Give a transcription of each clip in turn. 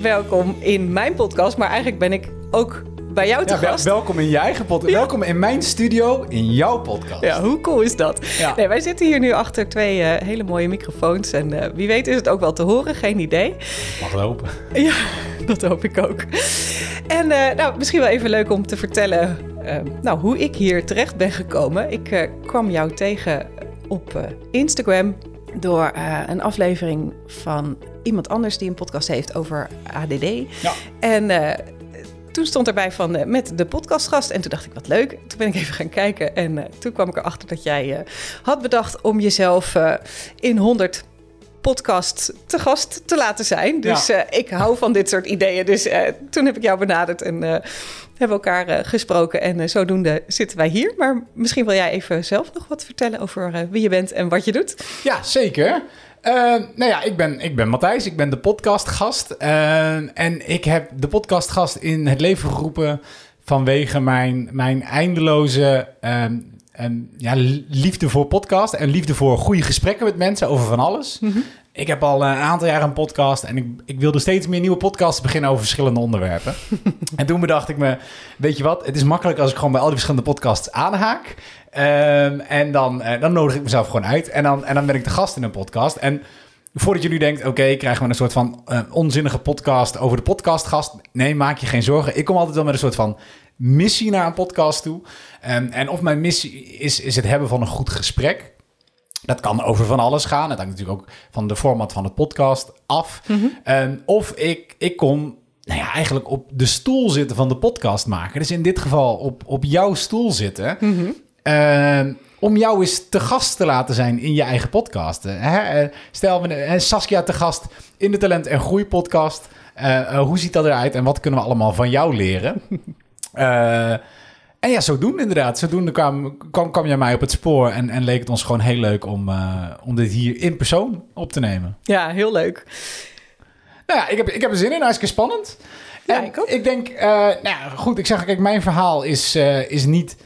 welkom in mijn podcast. Maar eigenlijk ben ik ook bij jou te Ja, gast. welkom in je eigen podcast. Welkom in mijn studio, in jouw podcast. Ja, hoe cool is dat? Ja. Nee, wij zitten hier nu achter twee eh, hele mooie microfoons. En eh, wie weet is het ook wel te horen, geen idee. Mag het hopen. Ja, dat hoop ik ook. En eh, nou, misschien wel even leuk om te vertellen nou, hoe ik hier terecht ben gekomen. Ik kwam jou tegen op Instagram door een aflevering van iemand anders die een podcast heeft over ADD. Ja. En eh, toen stond erbij van eh, met de podcastgast. En toen dacht ik, wat leuk. Toen ben ik even gaan kijken. En eh, toen kwam ik erachter dat jij had bedacht om jezelf in 100 podcast te gast te laten zijn. Dus Ja. ik hou van dit soort ideeën. Dus toen heb ik jou benaderd en hebben elkaar gesproken. En zodoende zitten wij hier. Maar misschien wil jij even zelf nog wat vertellen over wie je bent en wat je doet. Ja, zeker. Eh, nou ja, ik ben, ik ben Matthijs, ik ben de podcastgast. Eh, en ik heb de podcastgast in het leven geroepen vanwege mijn, mijn eindeloze ehm, ehm, ja, liefde voor podcast en liefde voor goede gesprekken met mensen over van alles. Ik heb al een aantal jaar een podcast en ik, ik wilde steeds meer nieuwe podcasts beginnen over verschillende onderwerpen. en toen bedacht ik me, weet je wat, het is makkelijk als ik gewoon bij al die verschillende podcasts aanhaak. Ehm, en dan, eh, dan nodig ik mezelf gewoon uit en dan, en dan ben ik de gast in een podcast. En voordat je nu denkt, oké, krijgen we een soort van eh, onzinnige podcast over de podcastgast. Nee, maak je geen zorgen. Ik kom altijd wel met een soort van missie naar een podcast toe. Ehm, en of mijn missie is, is het hebben van een goed gesprek. Dat kan over van alles gaan. Het hangt natuurlijk ook van de format van de podcast af. Ehm, of ik, ik kom nou ja, eigenlijk op de stoel zitten van de podcast maken. Dus in dit geval op, op jouw stoel zitten. Ehm, om jou eens te gast te laten zijn in je eigen podcast. Eh, hè? Eh, Stel, we hebben Saskia te gast in de Talent en Groei podcast. Eh, eh, hoe ziet dat eruit en wat kunnen we allemaal van jou leren? Eh, en ja, zo doen inderdaad. Zodoende kwam, kwam, kwam jij mij op het spoor en, en leek het ons gewoon heel leuk om, eh, om dit hier in persoon op te nemen. Ja, heel leuk. Nou ja, ik heb, ik heb er zin in. Hartstikke spannend. Ja, En ik ook. Ik denk, eh, nou ja, goed, ik zeg, kijk, mijn verhaal is, eh, is niet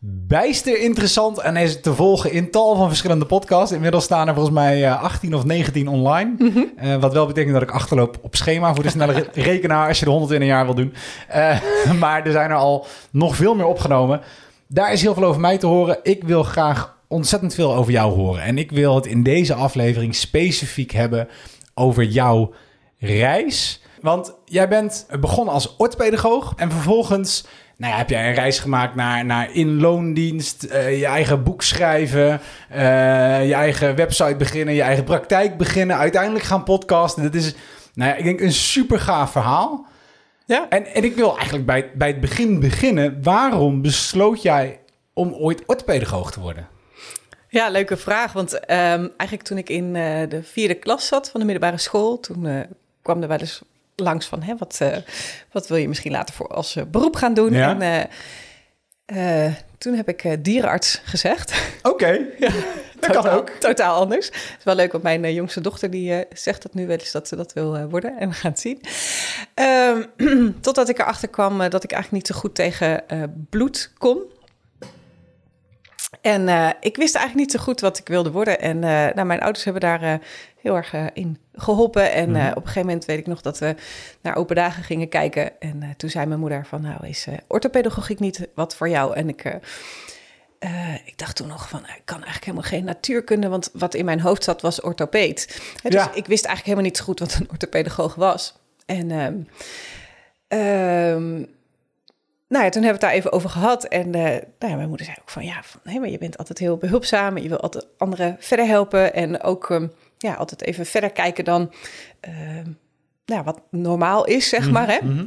bijster interessant en is te volgen in tal van verschillende podcasts. Inmiddels staan er volgens mij eh, 18 of 19 online. Mhm. Eh, wat wel betekent dat ik achterloop op schema voor de snelle re- rekenaar als je er 100 in een jaar wil doen. Eh, maar er zijn er al nog veel meer opgenomen. Daar is heel veel over mij te horen. Ik wil graag ontzettend veel over jou horen. En ik wil het in deze aflevering specifiek hebben over jouw reis. Want jij bent begonnen als orthopedagoog en vervolgens nou ja, heb jij een reis gemaakt naar, naar inloondienst, eh, je eigen boek schrijven, eh, je eigen website beginnen, je eigen praktijk beginnen, uiteindelijk gaan podcasten. Dat is, nou ja, ik denk een super gaaf verhaal. Ja. En, en ik wil eigenlijk bij, bij het begin beginnen. Waarom besloot jij om ooit orthopedagoog te worden? Ja, leuke vraag. Want ehm, eigenlijk toen ik in eh, de vierde klas zat van de middelbare school, toen eh, kwam er wel eens langs van, hè, wat, eh, wat wil je misschien later voor als eh, beroep gaan doen? Ja. En eh, toen heb ik dierenarts gezegd. Oké, dat kan Totaal- ook. Totaal anders. Het is wel leuk, want mijn jongste dochter die zegt dat nu wel eens dat ze dat wil worden. En we gaan het zien. Ehm, totdat ik erachter kwam dat ik eigenlijk niet zo goed tegen bloed kon. En eh, ik wist eigenlijk niet zo goed wat ik wilde worden. En eh, nou, mijn ouders hebben daar eh, heel erg in geholpen. En eh, op een gegeven moment weet ik nog dat we naar open dagen gingen kijken. En toen zei mijn moeder van, nou is orthopedagogiek niet wat voor jou? En ik... ik dacht toen nog van, ik kan eigenlijk helemaal geen natuurkunde, want wat in mijn hoofd zat was orthopeed. Dus Ja. ik wist eigenlijk helemaal niet zo goed wat een orthopedagoog was. En ehm, ehm, nou ja, toen hebben we het daar even over gehad. En eh, nou ja, mijn moeder zei ook van, ja, van, hé, maar je bent altijd heel behulpzaam. en Je wil altijd anderen verder helpen. En ook ehm, ja, altijd even verder kijken dan ehm, nou, wat normaal is, zeg maar. Hè? Mhm.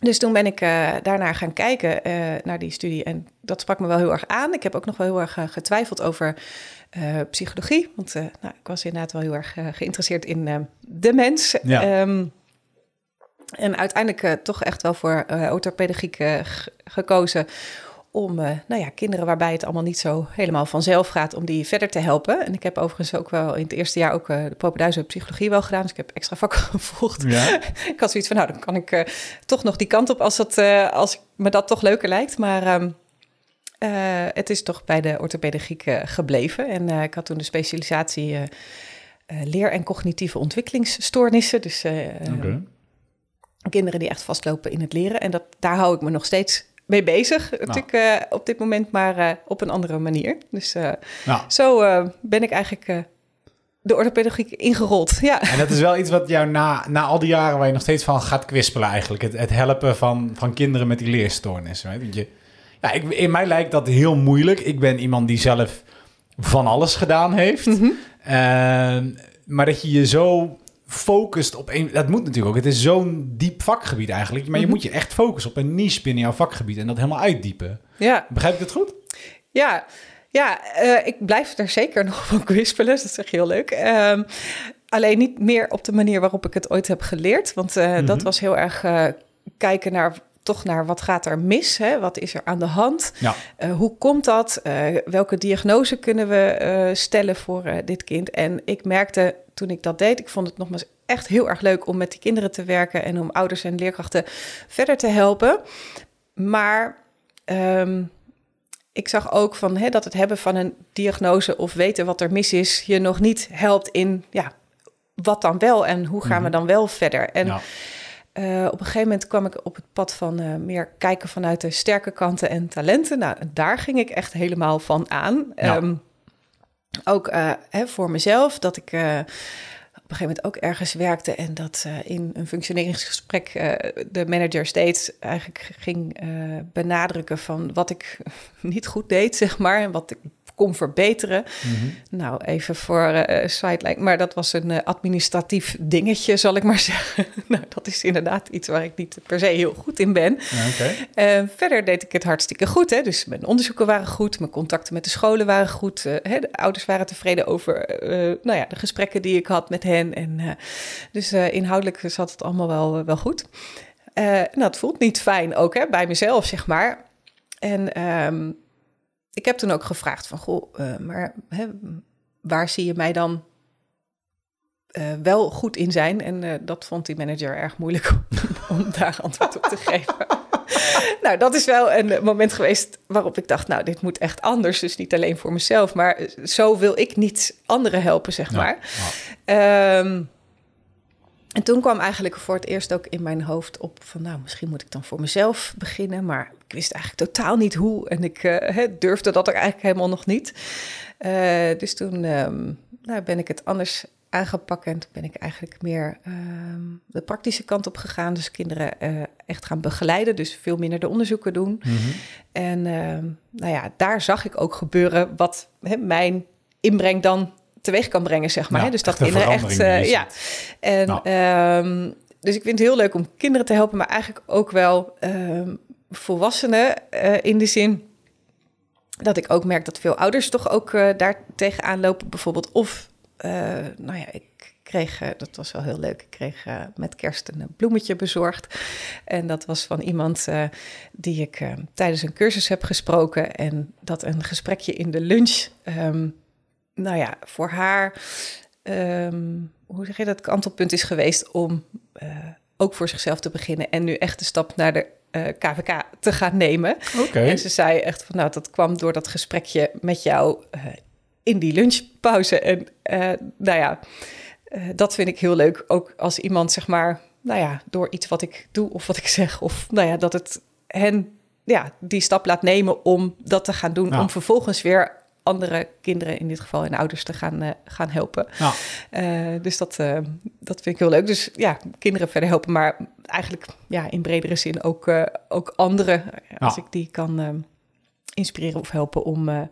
Dus toen ben ik eh, daarnaar gaan kijken, eh, naar die studie. En dat sprak me wel heel erg aan. Ik heb ook nog wel heel erg getwijfeld over psychologie. Want nou, ik was inderdaad wel heel erg geïnteresseerd in de mens. Ja. Ehm, en uiteindelijk eh, toch echt wel voor g- gekozen. Om nou ja, kinderen waarbij het allemaal niet zo helemaal vanzelf gaat, om die verder te helpen. En ik heb overigens ook wel in het eerste jaar ook de propenduizen psychologie wel gedaan. Dus ik heb extra vakken gevolgd. Ja. ik had zoiets van, nou, dan kan ik toch nog die kant op als, dat, als me dat toch leuker lijkt. Maar ehm, eh, het is toch bij de orthopedagogiek gebleven. En ik had toen de specialisatie leer- en cognitieve ontwikkelingsstoornissen. Dus. Kinderen die echt vastlopen in het leren. En dat, daar hou ik me nog steeds mee bezig, Nou. natuurlijk eh, op dit moment, maar eh, op een andere manier. Dus eh, Nou, zo ben ik eigenlijk de orthopedagogiek ingerold. Ja. en dat is wel iets wat jou na, na al die jaren waar je nog steeds van gaat kwispelen eigenlijk. Het, het helpen van, van kinderen met die leerstoornissen. Weet? Je, ja, ik, in mij lijkt dat heel moeilijk. Ik ben iemand die zelf van alles gedaan heeft. Mhm. Ehm, maar dat je je zo focust op één... Dat moet natuurlijk ook. Het is zo'n diep vakgebied eigenlijk. Maar je Mhm. moet je echt focussen op een niche binnen jouw vakgebied... en dat helemaal uitdiepen. ja. Begrijp ik het goed? Ja, ja eh, ik blijf er zeker nog van kwispelen. Dat is echt heel leuk. Ehm, alleen niet meer op de manier waarop ik het ooit heb geleerd. Want eh, Mhm. dat was heel erg eh, kijken naar toch naar wat gaat er mis, hè? wat is er aan de hand, Ja. Hoe komt dat, welke diagnose kunnen we stellen voor dit kind. En ik merkte toen ik dat deed, ik vond het nogmaals echt heel erg leuk om met die kinderen te werken en om ouders en leerkrachten verder te helpen. Maar ehm, ik zag ook van, hè, dat het hebben van een diagnose of weten wat er mis is, je nog niet helpt in ja, wat dan wel en hoe gaan we Mhm. dan wel verder. En Ja. eh, op een gegeven moment kwam ik op het pad van eh, meer kijken vanuit de sterke kanten en talenten. Nou, daar ging ik echt helemaal van aan. Ja. Ehm, ook eh, hè, voor mezelf, dat ik eh, op een gegeven moment ook ergens werkte en dat eh, in een functioneringsgesprek de manager steeds eigenlijk ging benadrukken van wat ik niet goed deed, zeg maar, en wat ik kon verbeteren. Mhm. Nou, even voor eh sideline, maar dat was een eh, administratief dingetje, zal ik maar zeggen. nou, dat is inderdaad iets waar ik niet per se heel goed in ben. Oké. Eh, verder deed ik het hartstikke goed. Hè? Dus mijn onderzoeken waren goed, mijn contacten met de scholen waren goed. hè? De ouders waren tevreden over nou ja, de gesprekken die ik had met hen. En, dus inhoudelijk zat het allemaal wel, wel goed. Nou, het voelt niet fijn ook hè, bij mezelf, zeg maar. En ehm, ik heb toen ook gevraagd van, goh, eh, maar hè, waar zie je mij dan eh, wel goed in zijn? En eh, dat vond die manager erg moeilijk om, om daar antwoord op te geven. nou, dat is wel een moment geweest waarop ik dacht, nou, dit moet echt anders. Dus niet alleen voor mezelf, maar zo wil ik niet anderen helpen, zeg Ja. maar. Ja. Ehm, en toen kwam eigenlijk voor het eerst ook in mijn hoofd op van, nou, misschien moet ik dan voor mezelf beginnen, maar ik wist eigenlijk totaal niet hoe en ik eh, durfde dat ook eigenlijk helemaal nog niet. Eh, dus toen ehm, nou, ben ik het anders aangepakt en toen ben ik eigenlijk meer ehm, de praktische kant op gegaan. Dus kinderen eh, echt gaan begeleiden, dus veel minder de onderzoeken doen. Mhm. En ehm, nou ja, daar zag ik ook gebeuren wat mijn inbreng dan teweeg kan brengen, zeg maar. Ja, dus dat kinderen echt... eh, ja, en Nou. ehm, dus ik vind het heel leuk om kinderen te helpen, maar eigenlijk ook wel ehm, volwassenen eh, in de zin dat ik ook merk dat veel ouders toch ook eh, daar tegenaan lopen. Bijvoorbeeld of, nou ja, ik kreeg, dat was wel heel leuk, ik kreeg met kerst een bloemetje bezorgd. En dat was van iemand die ik eh, tijdens een cursus heb gesproken. En dat een gesprekje in de lunch, ehm, nou ja, voor haar, ehm, hoe zeg je dat, kantelpunt is geweest om eh, ook voor zichzelf te beginnen. En nu echt de stap naar de eh, KVK te gaan nemen. Oké. En ze zei echt van, nou, dat kwam door dat gesprekje met jou eh, in die lunchpauze. En eh, nou ja, eh, dat vind ik heel leuk. Ook als iemand, zeg maar, nou ja, door iets wat ik doe of wat ik zeg, of nou ja, dat het hen, ja, die stap laat nemen om dat te gaan doen, om vervolgens weer andere kinderen, in dit geval en ouders, te gaan, eh, gaan helpen. Nou, Eh, dus dat, eh, dat vind ik heel leuk. Dus ja, kinderen verder helpen, maar eigenlijk ja, in bredere zin ook, ook anderen, als Ja. ik die kan inspireren of helpen om ja,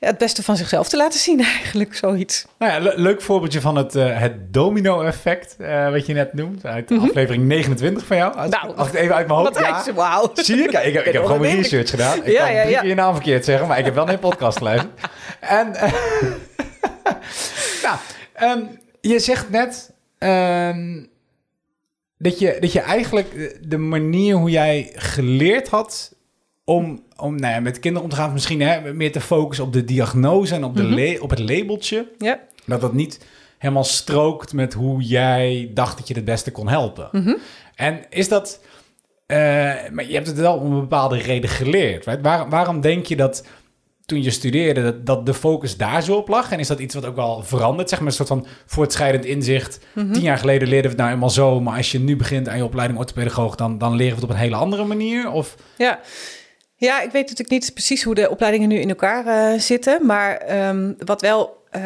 het beste van zichzelf te laten zien, eigenlijk zoiets. nou ja, le- leuk voorbeeldje van het, eh, het domino-effect, eh, wat je net noemt, uit Mhm. aflevering 29 van jou. Als, Nou, het even uit mijn hoofd... Wat ja, wauw. Zie je? Kijk, ik, heb- ik heb gewoon mijn research gedaan. Ik Ja, kan ja, drie ja. keer je naam verkeerd zeggen, maar ik heb wel je podcast geluisterd. En, eh, nou, ehm, je zegt net ehm, dat, je, dat je eigenlijk de manier hoe jij geleerd had om, om nou ja, met kinderen om te gaan, misschien hè, meer te focussen op de diagnose en op, de Mhm. op het labeltje, Ja. dat dat niet helemaal strookt met hoe jij dacht dat je het beste kon helpen. Mhm. En is dat. eh, maar je hebt het wel om een bepaalde reden geleerd. Right? Waar, waarom denk je dat toen je studeerde, dat, dat de focus daar zo op lag? En is dat iets wat ook wel verandert? Zeg maar een soort van voortschrijdend inzicht. Mhm. Tien jaar geleden leerden we het nou eenmaal zo, maar als je nu begint aan je opleiding orthopedagoog, dan, dan leren we het op een hele andere manier? Of... Ja. Ja, ik weet natuurlijk niet precies hoe de opleidingen nu in elkaar eh, zitten, maar ehm, wat wel, eh,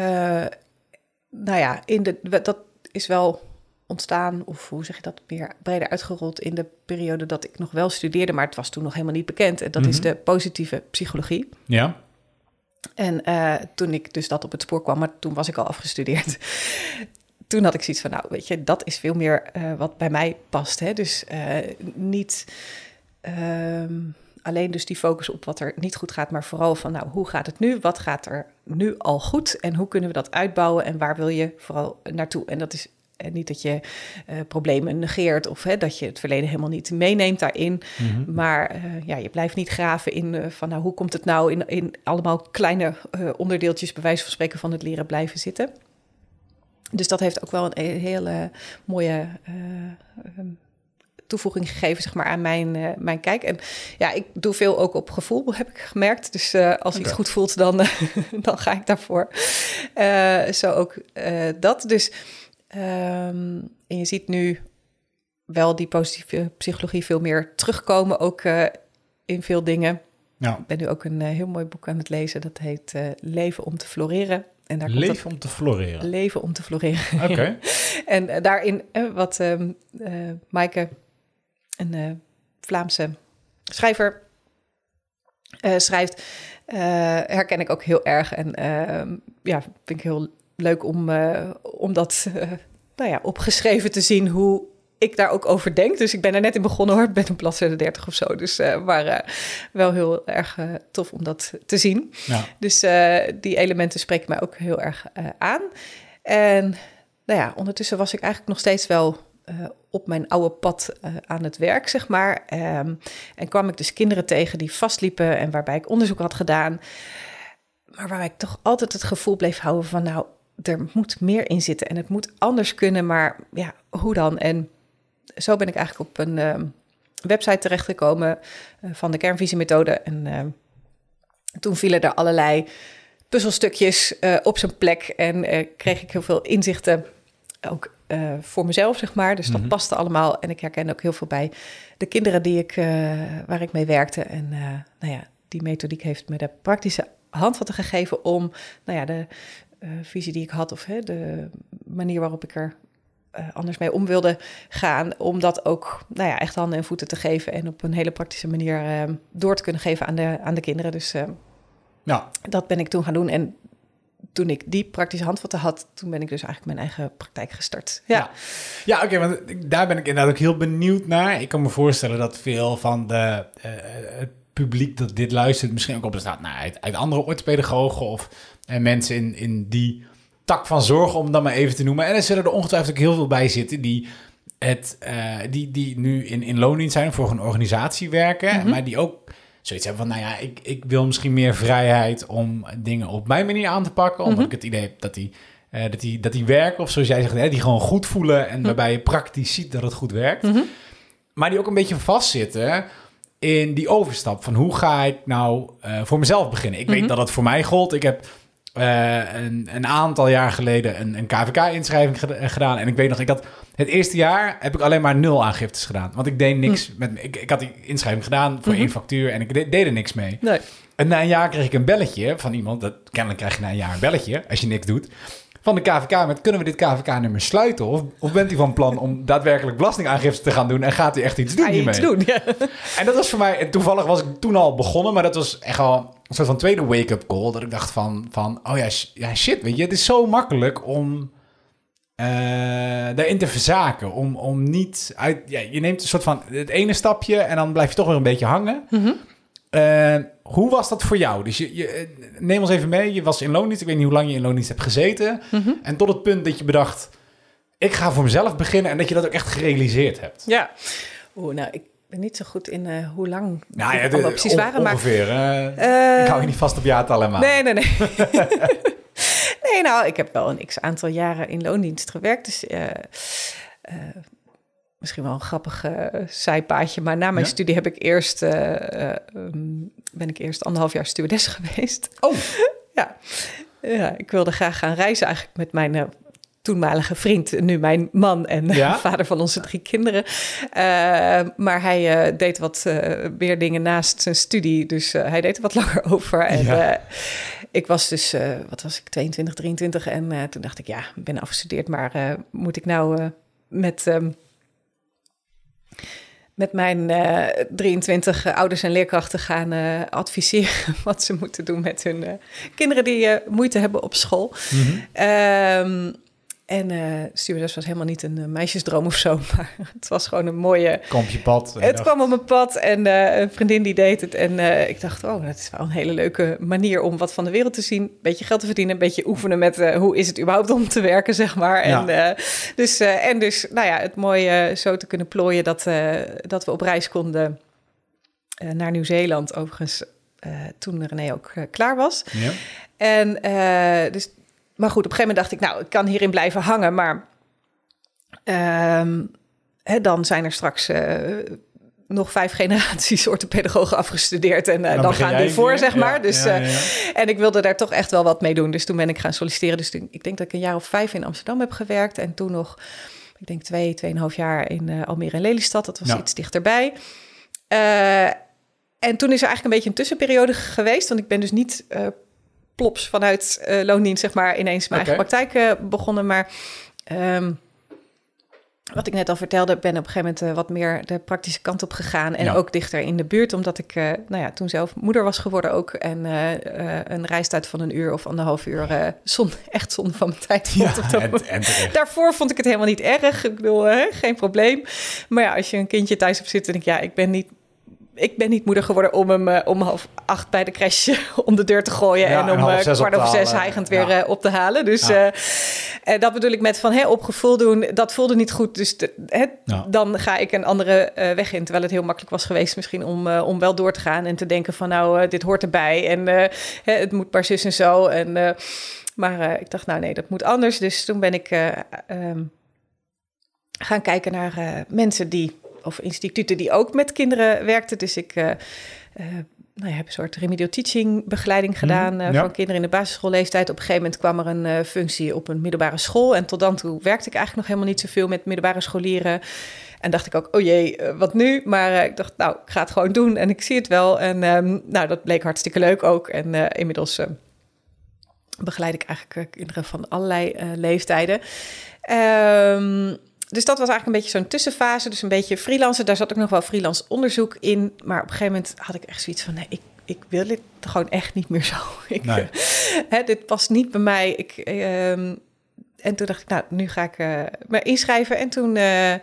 nou ja, in de, dat is wel ontstaan, of hoe zeg je dat, meer breder uitgerold in de periode dat ik nog wel studeerde, maar het was toen nog helemaal niet bekend. En dat is Mhm. de positieve psychologie. Ja? En eh, toen ik dus dat op het spoor kwam, maar toen was ik al afgestudeerd. Toen had ik zoiets van, nou weet je, dat is veel meer wat bij mij past. Hè? Dus niet ehm, alleen dus die focus op wat er niet goed gaat, maar vooral van, nou hoe gaat het nu? Wat gaat er nu al goed? En hoe kunnen we dat uitbouwen? En waar wil je vooral naartoe? En dat is eh, niet dat je eh, problemen negeert of hè, dat je het verleden helemaal niet meeneemt daarin. Mhm. Maar eh, ja, je blijft niet graven in van nou, hoe komt het nou in, in allemaal kleine onderdeeltjes, bij wijze van spreken, van het leren blijven zitten. Dus dat heeft ook wel een, hele mooie eh, ehm, toevoeging gegeven zeg maar, aan mijn, eh, mijn kijk. En ja, ik doe veel ook op gevoel, heb ik gemerkt. Dus eh, als iets Oké. goed voelt, dan, dan ga ik daarvoor. Eh, zo ook dat. Dus ehm, en je ziet nu wel die positieve psychologie veel meer terugkomen, ook in veel dingen. Ja. Ik ben nu ook een heel mooi boek aan het lezen, dat heet Leven om te floreren. En daar komt Leven om te floreren. leven om te floreren. Oké. En daarin, wat ehm eh, Maaike, een eh, Vlaamse schrijver, eh, schrijft, eh, herken ik ook heel erg. En ehm, ja, vind ik heel leuk om, om dat nou ja, opgeschreven te zien hoe ik daar ook over denk. Dus ik ben er net in begonnen hoor. Ik ben op bladzijde 30 of zo. Dus eh, maar wel heel erg tof om dat te zien. Ja. Dus die elementen spreken mij ook heel erg aan. En nou ja, ondertussen was ik eigenlijk nog steeds wel eh, op mijn oude pad eh, aan het werk, zeg maar. Ehm, en kwam ik dus kinderen tegen die vastliepen en waarbij ik onderzoek had gedaan. Maar waarbij ik toch altijd het gevoel bleef houden van, nou, er moet meer in zitten en het moet anders kunnen, maar ja, hoe dan? En zo ben ik eigenlijk op een ehm, website terechtgekomen eh, van de kernvisiemethode. En ehm, toen vielen er allerlei puzzelstukjes op zijn plek en kreeg ik heel veel inzichten, ook eh, voor mezelf, zeg maar. Dus dat Mhm. paste allemaal en ik herkende ook heel veel bij de kinderen die ik, eh, waar ik mee werkte. En eh, nou ja, die methodiek heeft me de praktische handvatten gegeven om, nou ja, de visie die ik had of hè, de manier waarop ik er anders mee om wilde gaan, om dat ook, nou ja, echt handen en voeten te geven en op een hele praktische manier door te kunnen geven aan de, aan de kinderen. Dus Ja. dat ben ik toen gaan doen. En toen ik die praktische handvatten had, toen ben ik dus eigenlijk mijn eigen praktijk gestart. Ja, Ja. Ja, oké, want ik- daar ben ik inderdaad ook heel benieuwd naar. Ik kan me voorstellen dat veel van de, eh, het publiek dat dit luistert... misschien ook op bestaat nou, uit, uit andere orthopedagogen... of eh, mensen in, in die tak van zorg, om dan maar even te noemen. En er zullen er ongetwijfeld ook heel veel bij zitten... die, het, eh, die, die nu in, in loondienst zijn voor een organisatie werken... Mhm. maar die ook zoiets hebben van... nou ja, ik, ik wil misschien meer vrijheid om dingen op mijn manier aan te pakken... omdat Mhm. ik het idee heb dat die eh, dat, die, dat die werken, of zoals jij zegt, hè, die gewoon goed voelen en waarbij je praktisch ziet dat het goed werkt. Mhm. Maar die ook een beetje vastzitten in die overstap van hoe ga ik nou eh, voor mezelf beginnen. Ik Mhm. weet dat het voor mij gold. Ik heb eh, een, een aantal jaar geleden een, een KVK-inschrijving eh, gedaan. En ik weet nog, ik had het eerste jaar heb ik alleen maar nul aangiftes gedaan. Want ik deed niks met... Ik, ik had die inschrijving gedaan voor Mhm. één factuur en ik de- deed er niks mee. nee. En na een jaar kreeg ik een belletje van iemand. Dat, kennelijk krijg je na een jaar een belletje als je niks doet. Van de KVK met kunnen we dit KVK-nummer sluiten? Of, of bent u van plan om daadwerkelijk belastingaangifte te gaan doen en gaat u echt iets doen hiermee? iets doen? Ja. En dat was voor mij, toevallig was ik toen al begonnen, maar dat was echt wel een soort van tweede wake-up call. Dat ik dacht van, van oh ja, sh- ja, shit, weet je, het is zo makkelijk om eh, daarin te verzaken. Om, om niet uit, ja, je neemt een soort van het ene stapje en dan blijf je toch weer een beetje hangen. Mhm. Eh, hoe was dat voor jou? Dus je, je, eh, neem ons even mee. Je was in loondienst. Ik weet niet hoe lang je in loondienst hebt gezeten. Mhm. En tot het punt dat je bedacht... ik ga voor mezelf beginnen... en dat je dat ook echt gerealiseerd hebt. Ja. Oeh, nou, ik ben niet zo goed in eh, hoe lang Nou ja, de- precies waren, maar... ongeveer. eh, ik hou je niet vast op jaartallen, maar... Nee, nee, nee. nee, nou, ik heb wel een x aantal jaren in loondienst gewerkt. Dus eh, misschien wel een grappig uh, zijpaadje. Maar na mijn studie heb ik eerst, ehm, ben ik eerst anderhalf jaar stewardess geweest. Oh. ja. ja, ik wilde graag gaan reizen eigenlijk met mijn toenmalige vriend, nu mijn man en vader van onze drie kinderen. Uh, maar hij uh, deed wat uh, meer dingen naast zijn studie, dus hij deed er wat langer over. En ik was dus, wat was ik, 22, 23 en toen dacht ik, ja, ik ben afgestudeerd, maar moet ik nou met... Um, met mijn 23 ouders en leerkrachten gaan adviseren wat ze moeten doen met hun kinderen die moeite hebben op school. Mm en uh, stewardess was helemaal niet een uh, meisjesdroom of zo, maar het was gewoon een mooie... Kom je pad. Het kwam op mijn pad en uh, een vriendin die deed het. En ik dacht, oh, dat is wel een hele leuke manier om wat van de wereld te zien. Een beetje geld te verdienen, een beetje oefenen met hoe is het überhaupt om te werken, zeg maar. Ja. En, dus, en dus, nou ja, het mooie zo te kunnen plooien dat, dat we op reis konden naar Nieuw-Zeeland. Overigens, toen René ook klaar was. Ja. En dus maar goed, op een gegeven moment dacht ik, nou, ik kan hierin blijven hangen, maar uh, hè, dan zijn er straks uh, nog vijf generaties orthopedagogen afgestudeerd en, uh, dan, dan gaan die voor, zeg maar. dus, ja, ja, en ik wilde daar toch echt wel wat mee doen. Dus toen ben ik gaan solliciteren. Dus toen, ik denk dat ik een jaar of vijf in Amsterdam heb gewerkt en toen nog, ik denk twee, tweeënhalf jaar in Almere en Lelystad. Dat was iets dichterbij. en toen is er eigenlijk een beetje een tussenperiode geweest, want ik ben dus niet plops vanuit uh, loondienst, zeg maar, ineens mijn eigen praktijk uh, begonnen. Maar um, wat ik net al vertelde, ben op een gegeven moment uh, wat meer de praktische kant op gegaan. En ook dichter in de buurt, omdat ik nou ja, toen zelf moeder was geworden ook. En een reistijd van een uur of anderhalf uur zon, echt zonde van mijn tijd vond. Ja, en, en Daarvoor vond ik het helemaal niet erg. Ik bedoel, geen probleem. Maar ja, als je een kindje thuis hebt zitten, denk ik, ja, ik ben niet ik ben niet moeder geworden om hem uh, om half acht bij de crash om de deur te gooien en om uh, kwart over zes hijgend weer uh, op te halen. Dus dat bedoel ik met van hè, op gevoel doen, dat voelde niet goed. Dus hè, dan ga ik een andere weg in. Terwijl het heel makkelijk was geweest misschien om, om wel door te gaan en te denken van nou, dit hoort erbij en hè, het moet maar zus en zo. En, maar ik dacht nou nee, dat moet anders. Dus toen ben ik um, gaan kijken naar mensen die of instituten die ook met kinderen werkten. Dus ik uh, uh, nou ja, heb een soort remedial teaching begeleiding mhm, gedaan uh, van kinderen in de basisschoolleeftijd. Op een gegeven moment kwam er een functie op een middelbare school. En tot dan toe werkte ik eigenlijk nog helemaal niet zoveel met middelbare scholieren. En dacht ik ook, oh jee, wat nu? Maar ik dacht, nou, ik ga het gewoon doen en ik zie het wel. En um, nou, dat bleek hartstikke leuk ook. En inmiddels begeleid ik eigenlijk kinderen van allerlei leeftijden. Um, dus dat was eigenlijk een beetje zo'n tussenfase. Dus een beetje freelance. Daar zat ook nog wel freelance onderzoek in. Maar op een gegeven moment had ik echt zoiets van... nee, ik, ik wil dit gewoon echt niet meer zo. Ik, nee. hè, dit past niet bij mij. Ik, ehm, en toen dacht ik, nou, nu ga ik uh, me inschrijven. En toen uh, uh,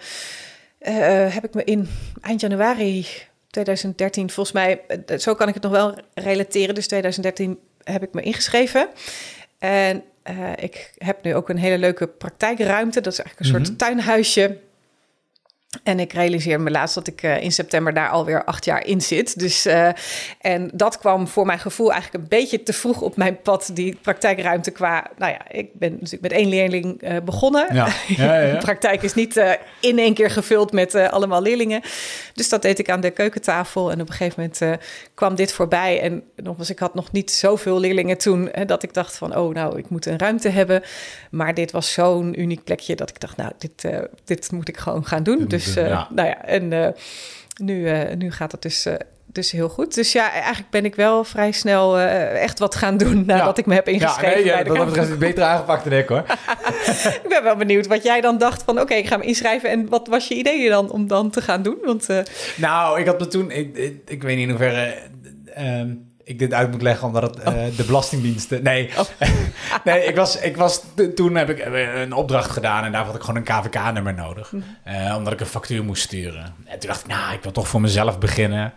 heb ik me in eind januari 2013... volgens mij, zo kan ik het nog wel relateren. Dus 2013 heb ik me ingeschreven. En ik heb nu ook een hele leuke praktijkruimte. Dat is eigenlijk een soort mm -hmm. tuinhuisje en ik realiseer me laatst dat ik uh, in september daar alweer acht jaar in zit. Dus, uh, en dat kwam voor mijn gevoel eigenlijk een beetje te vroeg op mijn pad, die praktijkruimte qua... Nou ja, ik ben natuurlijk met één leerling uh, begonnen. Ja. Ja, ja, de praktijk is niet in één keer gevuld met allemaal leerlingen. Dus dat deed ik aan de keukentafel. En op een gegeven moment kwam dit voorbij. En nogmaals, ik had nog niet zoveel leerlingen toen... dat ik dacht van, oh nou, ik moet een ruimte hebben. Maar dit was zo'n uniek plekje dat ik dacht, nou, dit, dit moet ik gewoon gaan doen. Dus dus uh, nou ja, en uh, nu, uh, nu gaat het dus, dus heel goed. Dus ja, eigenlijk ben ik wel vrij snel echt wat gaan doen nadat ik me heb ingeschreven. Ja, nee, ja, dat is beter aangepakt dan ik hoor. ik ben wel benieuwd wat jij dan dacht van oké, ik ga me inschrijven. En wat was je idee dan om dan te gaan doen? Want, Nou, ik had me toen, ik, ik, ik weet niet in hoeverre... Ehm, ik dit uit moet leggen omdat het oh. uh, de belastingdiensten. Nee, oh. nee ik was, ik was, toen heb ik eh, een opdracht gedaan en daar had ik gewoon een KVK-nummer nodig. Uh, omdat ik een factuur moest sturen. En toen dacht ik, nou, ik wil toch voor mezelf beginnen.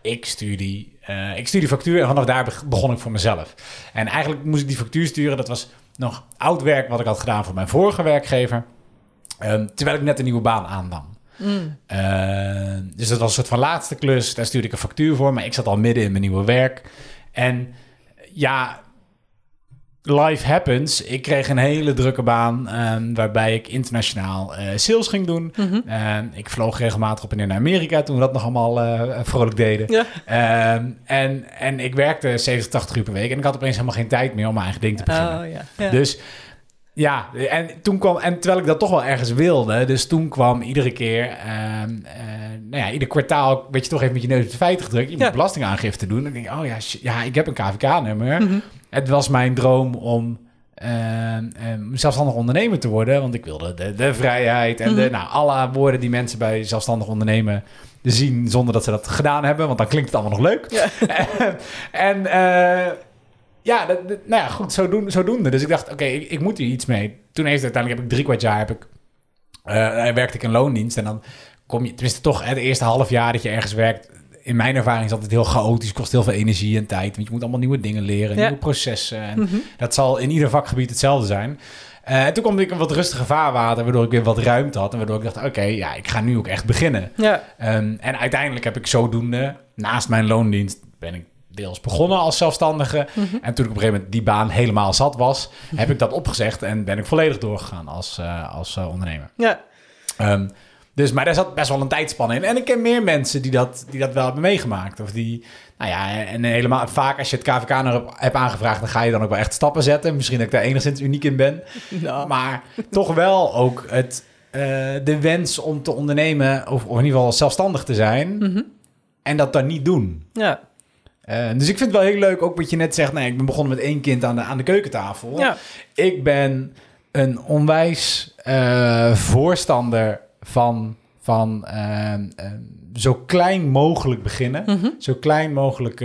Ik stuur die, uh, ik stuur die factuur en vanaf daar begon ik voor mezelf. En eigenlijk moest ik die factuur sturen. Dat was nog oud werk wat ik had gedaan voor mijn vorige werkgever. Ehm, terwijl ik net een nieuwe baan aannam. Mm. Uh, dus dat was een soort van laatste klus. Daar stuurde ik een factuur voor. Maar ik zat al midden in mijn nieuwe werk. En ja, life happens. Ik kreeg een hele drukke baan ehm, waarbij ik internationaal eh, sales ging doen. Mhm. Ehm, ik vloog regelmatig op en neer naar Amerika toen we dat nog allemaal eh, vrolijk deden. Ja. Ehm, en, en ik werkte 70, 80 uur per week en ik had opeens helemaal geen tijd meer om mijn eigen ding te beginnen. Oh, ja. ja. Dus ja, en toen kwam, en terwijl ik dat toch wel ergens wilde, dus toen kwam iedere keer, eh, nou ja, ieder kwartaal werd je toch even met je neus op de feiten gedrukt. Je moet belastingaangifte doen. Dan denk ik, oh ja, ja, ik heb een KVK-nummer. Mhm. Het was mijn droom om ehm, ehm, zelfstandig ondernemer te worden, want ik wilde de, de vrijheid en de, Mhm. nou, alle woorden die mensen bij zelfstandig ondernemen zien zonder dat ze dat gedaan hebben, want dan klinkt het allemaal nog leuk. Ja. en eh, ja, dat, dat- nou ja, goed, zodoende, zodoende. Dus ik dacht, oké, ik, ik moet hier iets mee. Toen heeft uiteindelijk heb ik drie kwart jaar heb ik, eh, werkte ik in loondienst. En dan kom je, tenminste toch het eerste half jaar dat je ergens werkt. In mijn ervaring is dat het heel chaotisch, kost heel veel energie en tijd. Want je moet allemaal nieuwe dingen leren, Ja. nieuwe processen. En Mhm. dat zal in ieder vakgebied hetzelfde zijn. Eh, en toen kwam ik in wat rustige vaarwater, waardoor ik weer wat ruimte had. En waardoor ik dacht, oké, ja, ik ga nu ook echt beginnen. Ja. Ehm, en uiteindelijk heb ik zodoende, naast mijn loondienst, ben ik deels begonnen als zelfstandige. Mhm. En toen ik op een gegeven moment die baan helemaal zat was, heb ik dat opgezegd en ben ik volledig doorgegaan als, eh, als eh, ondernemer. Ja. Ehm, dus, maar daar zat best wel een tijdspanne in. En ik ken meer mensen die dat, die dat wel hebben meegemaakt. Of die, nou ja, en helemaal vaak als je het KVK nog hebt, aangevraagd, dan ga je dan ook wel echt stappen zetten. Misschien dat ik daar enigszins uniek in ben. Maar toch wel ook het, eh, de wens om te ondernemen, of, of in ieder geval zelfstandig te zijn, Mhm. en dat dan niet doen. Ja. Eh, dus ik vind het wel heel leuk, ook wat je net zegt. Nee, ik ben begonnen met één kind aan de, aan de keukentafel. Ja. Ik ben een onwijs eh, voorstander van, van eh, zo klein mogelijk beginnen. Mhm. Zo klein mogelijk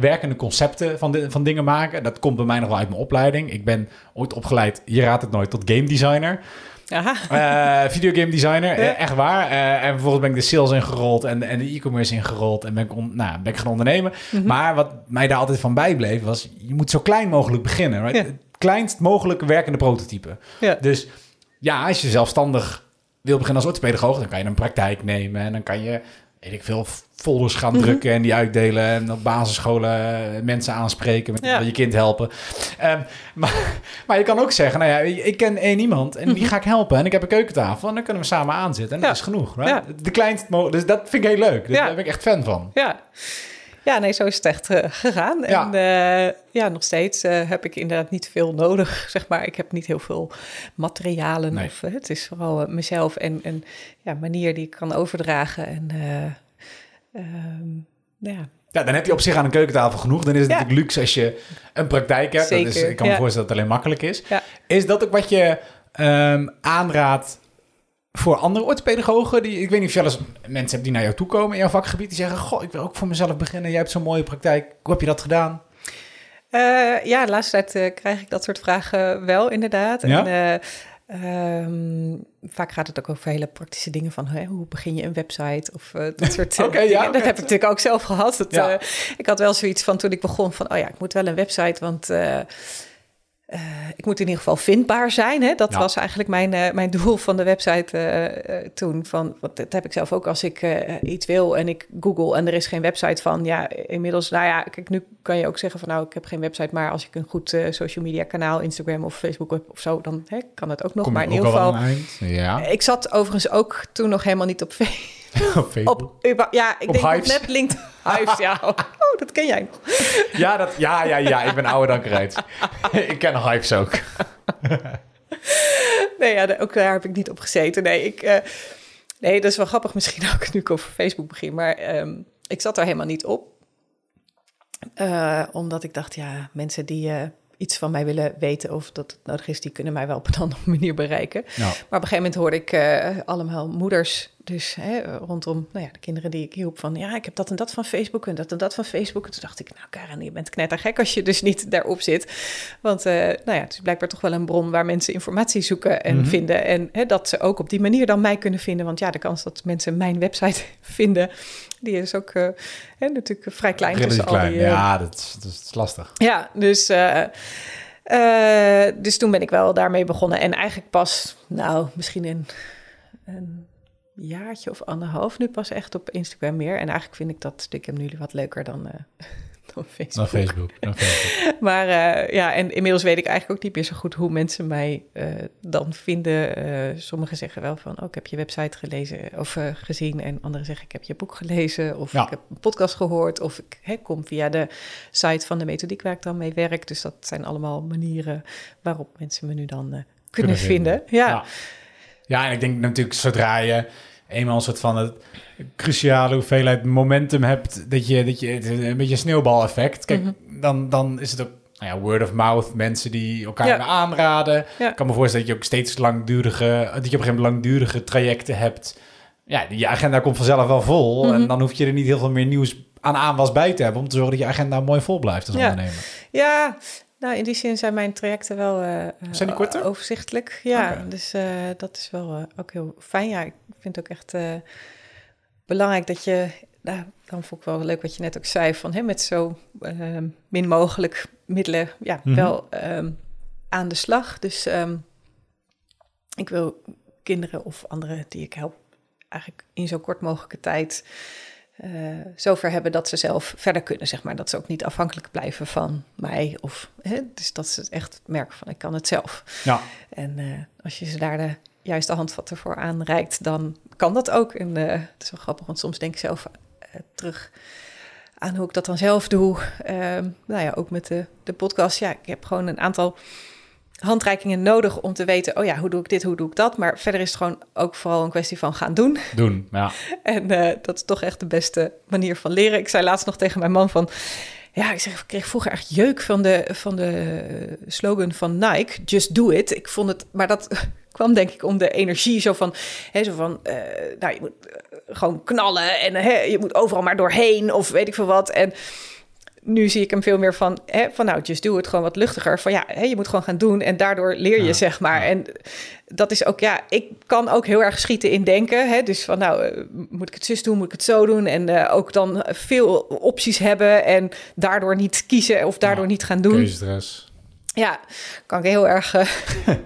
werkende concepten van, de, van dingen maken. Dat komt bij mij nog wel uit mijn opleiding. Ik ben ooit opgeleid, je raadt het nooit, tot game designer. Aha. Eh videogame designer, Ja. eh, echt waar. Eh, en vervolgens ben ik de sales ingerold en, en de e-commerce ingerold en ben ik, on, nou, ben ik gaan ondernemen. Mhm. Maar wat mij daar altijd van bijbleef was, je moet zo klein mogelijk beginnen. Right? Ja. Het kleinst mogelijke werkende prototype. Ja. Dus ja, als je zelfstandig wil beginnen als orthopedagoog, dan kan je een praktijk nemen en dan kan je, weet ik veel, folders gaan Mhm. drukken en die uitdelen en op basisscholen mensen aanspreken, met Ja. je kind helpen. Ehm, maar, maar je kan ook zeggen, nou ja, ik ken één iemand en die ga ik helpen en ik heb een keukentafel en dan kunnen we samen aanzitten en dat Mhm. Is genoeg. Right? Ja. De kleinst mogelijk, dus dat vind ik heel leuk. Dus. Daar ben ik echt fan van. Ja. Ja, nee, zo is het echt eh, gegaan. Ja. En eh, ja, nog steeds eh, heb ik inderdaad niet veel nodig, zeg maar. Ik heb niet heel veel materialen. Nee. Of, het is vooral mezelf en een ja, manier die ik kan overdragen. En eh, ehm, nou ja, Ja, dan heb je op zich aan een keukentafel genoeg. Dan is het Ja. natuurlijk luxe als je een praktijk hebt. Dat is, ik kan me voorstellen dat het alleen makkelijk is. Is dat ook wat je ehm, aanraadt voor andere orthopedagogen? Die, ik weet niet of je wel eens mensen hebt die naar jou toe komen in jouw vakgebied. Die zeggen, goh, ik wil ook voor mezelf beginnen. Jij hebt zo'n mooie praktijk. Hoe heb je dat gedaan? Eh, ja, de laatste tijd eh, krijg ik dat soort vragen wel, inderdaad. Ja? En, eh, ehm, vaak gaat het ook over hele praktische dingen van hè, hoe begin je een website of dat soort Oké, ja. Dat heb ik natuurlijk ook zelf gehad. Dat, Ja. ik had wel zoiets van toen ik begon van, oh ja, ik moet wel een website, want eh, ik moet in ieder geval vindbaar zijn. Hè? Dat Ja. was eigenlijk mijn, eh, mijn doel van de website eh, toen. Van, want dat heb ik zelf ook als ik iets wil en ik google en er is geen website van. Ja, inmiddels, nou ja, kijk, nu kan je ook zeggen van nou, ik heb geen website, maar als ik een goed social media kanaal, Instagram of Facebook heb of zo, dan hè, kan het ook nog. Kom maar in ieder al geval? Ja. ik zat overigens ook toen nog helemaal niet op Facebook. Op Facebook. Op, ja, ik Op denk Hives? op net LinkedIn. Hives, ja. Oh, dat ken jij nog. Ja, dat, ja, ja, ja, ik ben ouder dan Krijt. ik ken Hypes ook. Nee, ja, ook daar heb ik niet op gezeten. Nee, ik, eh, nee, dat is wel grappig misschien ook nu ik over Facebook begin. Maar ehm, ik zat daar helemaal niet op. Eh, omdat ik dacht, ja, mensen die eh, iets van mij willen weten of dat het nodig is, die kunnen mij wel op een andere manier bereiken. Maar op een gegeven moment hoorde ik allemaal moeders, dus hè, rondom nou ja, de kinderen die ik hielp, van ja, ik heb dat en dat van Facebook en dat en dat van Facebook. En toen dacht ik, nou Karen, je bent knettergek als je dus niet daarop zit. Want eh, nou ja, het is blijkbaar toch wel een bron waar mensen informatie zoeken en Mhm. vinden. En hè, dat ze ook op die manier dan mij kunnen vinden. Want ja, de kans dat mensen mijn website vinden, die is ook eh, hè, natuurlijk vrij klein. relatief al klein. die, eh, Ja, dat is, dat is lastig. ja, dus, dus toen ben ik wel daarmee begonnen. En eigenlijk pas, nou, misschien een, een jaartje of anderhalf nu pas echt op Instagram meer. En eigenlijk vind ik dat stiekem nu wat leuker dan, eh, dan Facebook. Facebook. Maar uh, ja, en inmiddels weet ik eigenlijk ook niet meer zo goed hoe mensen mij uh, dan vinden. Sommigen zeggen wel van, oh, ik heb je website gelezen of gezien. En anderen zeggen, ik heb je boek gelezen. Of ja. ik heb een podcast gehoord. Of ik hè, kom via de site van de methodiek waar ik dan mee werk. Dus dat zijn allemaal manieren waarop mensen me nu dan kunnen, kunnen, vinden. Ja. ja. Ja, en ik denk natuurlijk zodra je eenmaal een soort van het cruciale hoeveelheid momentum hebt, dat je, dat je een beetje sneeuwbaleffect. Kijk, mm -hmm. dan, dan is het ook nou ja, word of mouth, mensen die elkaar ja. aanraden. Ja. Ik kan me voorstellen dat je ook steeds langdurige, dat je op een gegeven moment langdurige trajecten hebt. Ja, je agenda komt vanzelf wel vol. Mm -hmm. En dan hoef je er niet heel veel meer nieuws aan aanwas bij te hebben om te zorgen dat je agenda mooi vol blijft als ja. ondernemer. Ja, nou, in die zin zijn mijn trajecten wel uh, zijn die korter? overzichtelijk. Ja, okay. dus uh, dat is wel uh, ook heel fijn. Ja, ik vind het ook echt belangrijk dat je... Nou, dan vond ik wel leuk wat je net ook zei, van hè, met zo min mogelijk middelen ja, -hmm. wel um, aan de slag. Dus um, ik wil kinderen of anderen die ik help eigenlijk in zo kort mogelijke tijd uh, zover hebben dat ze zelf verder kunnen, zeg maar. Dat ze ook niet afhankelijk blijven van mij. Of, hè, dus dat ze echt merken van, ik kan het zelf. Ja. En uh, als je ze daar de juiste handvatten voor aanreikt, dan kan dat ook. En uh, het is wel grappig, want soms denk ik zelf terug aan hoe ik dat dan zelf doe. nou ja, ook met de, de podcast. Ja, ik heb gewoon een aantal handreikingen nodig om te weten, oh ja, hoe doe ik dit, hoe doe ik dat? Maar verder is het gewoon ook vooral een kwestie van gaan doen. Doen, ja. en uh, dat is toch echt de beste manier van leren. Ik zei laatst nog tegen mijn man van, ja, ik zeg, ik kreeg vroeger echt jeuk van de, van de slogan van Nike, just do it. Ik vond het, maar dat kwam denk ik om de energie zo van, hè, zo van, uh, nou, je moet uh, gewoon knallen en hè, je moet overal maar doorheen of weet ik veel wat. En nu zie ik hem veel meer van, hè, van nou, just do het gewoon wat luchtiger. Van ja, hè, je moet gewoon gaan doen en daardoor leer je, ja, zeg maar. Ja. En dat is ook, ja, ik kan ook heel erg schieten in denken. Hè? Dus van nou, moet ik het zus doen, moet ik het zo doen? En uh, ook dan veel opties hebben en daardoor niet kiezen of daardoor ja, niet gaan doen. Keuzestress. Ja, kan ik heel erg... Uh,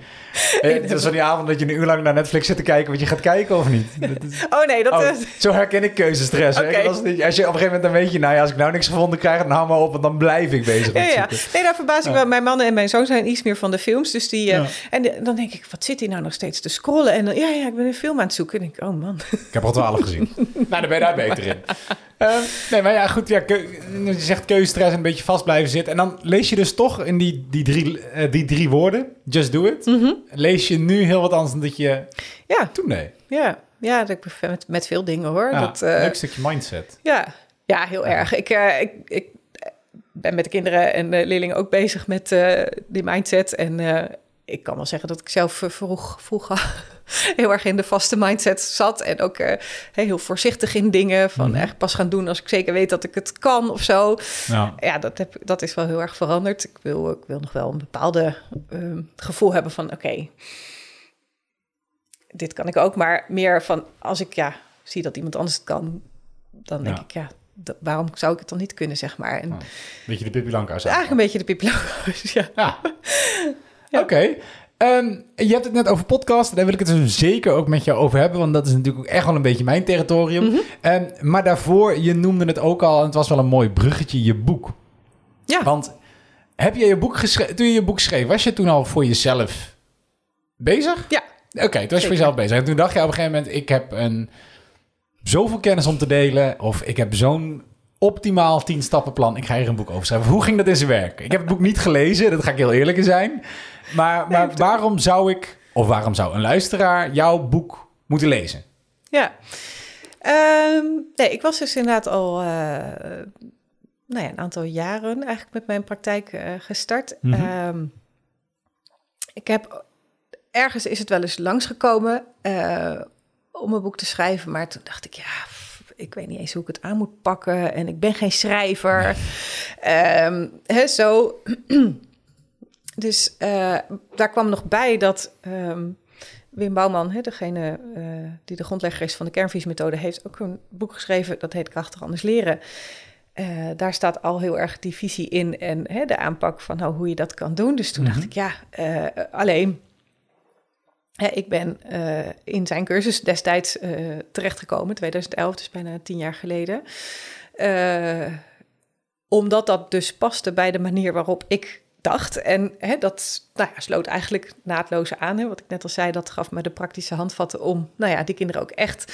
het is die avond dat je een uur lang naar Netflix zit te kijken wat je gaat kijken of niet. oh nee, dat oh, is... Zo herken ik keuzestress. Okay. Als, niet, als je op een gegeven moment dan weet je, nou ja, als ik nou niks gevonden krijg, dan hou maar op, want dan blijf ik bezig ja, ja. Nee, daar verbaas ik wel. Mijn mannen en mijn zoon zijn iets meer van de films. Dus die, uh, ja. En de, dan denk ik, wat zit hij nou nog steeds te scrollen? En dan, ja, ja, ik ben een film aan het zoeken. En denk ik, oh man. Ik heb al twaalf gezien. nou, dan ben je daar beter in. Uh, nee, maar ja, goed. Ja, je zegt keuzestress een beetje vast blijven zitten. En dan lees je dus toch in die, die, drie, uh, die drie woorden, just do it. Mm -hmm. Lees je nu heel wat anders dan dat je ja. toen deed. Ja, ja dat met, met veel dingen hoor. Ja, dat, uh, leuk stukje mindset. Ja, ja heel ja. erg. Ik, ik, ik ben met de kinderen en de leerlingen ook bezig met die mindset. En ik kan wel zeggen dat ik zelf vroeg, vroeger heel erg in de vaste mindset zat. En ook uh, heel voorzichtig in dingen. Van mm -hmm. echt pas gaan doen als ik zeker weet dat ik het kan of zo. Ja, ja dat, heb, dat is wel heel erg veranderd. Ik wil, ik wil nog wel een bepaalde uh, gevoel hebben van oké, okay, dit kan ik ook. Maar meer van als ik ja, zie dat iemand anders het kan, dan denk ja. ik ja, waarom zou ik het dan niet kunnen, zeg maar. En, oh, beetje de Pippi Langkous. Eigenlijk een beetje de Pippi ja. Oké. Okay. Um, je hebt het net over podcast. Daar wil ik het dus zeker ook met jou over hebben. Want dat is natuurlijk ook echt wel een beetje mijn territorium. Mm -hmm. um, maar daarvoor, je noemde het ook al. En het was wel een mooi bruggetje, je boek. Ja. Want heb je je boek geschreven... Toen je je boek schreef, was je toen al voor jezelf bezig? Ja. Oké, okay, toen was je voor jezelf bezig. En toen dacht je op een gegeven moment... Ik heb een, zoveel kennis om te delen. Of ik heb zo'n optimaal 10 stappenplan. Ik ga hier een boek over schrijven. Hoe ging dat in zijn werk? Ik heb het boek niet gelezen. Dat ga ik heel eerlijk in zijn. Maar, maar waarom zou ik, of waarom zou een luisteraar jouw boek moeten lezen? Ja, um, nee, ik was dus inderdaad al uh, nou ja, een aantal jaren eigenlijk met mijn praktijk uh, gestart. Mm -hmm. um, ik heb ergens is het wel eens langsgekomen uh, om een boek te schrijven, maar toen dacht ik ja. Ik weet niet eens hoe ik het aan moet pakken. En ik ben geen schrijver. Nee. Um, he, zo. Dus uh, daar kwam nog bij dat um, Wim Bouwman, hè, degene uh, die de grondlegger is van de kernvisiemethode, heeft ook een boek geschreven, dat heet Krachtig Anders Leren. Uh, daar staat al heel erg die visie in en hè, de aanpak van nou, hoe je dat kan doen. Dus toen mm -hmm. dacht ik, ja, alleen, ik ben in zijn cursus destijds terechtgekomen, 2011, dus bijna tien jaar geleden omdat dat dus paste bij de manier waarop ik dacht. En hè, dat nou ja, sloot eigenlijk naadloos aan. Hè, wat ik net al zei, dat gaf me de praktische handvatten om nou ja, die kinderen ook echt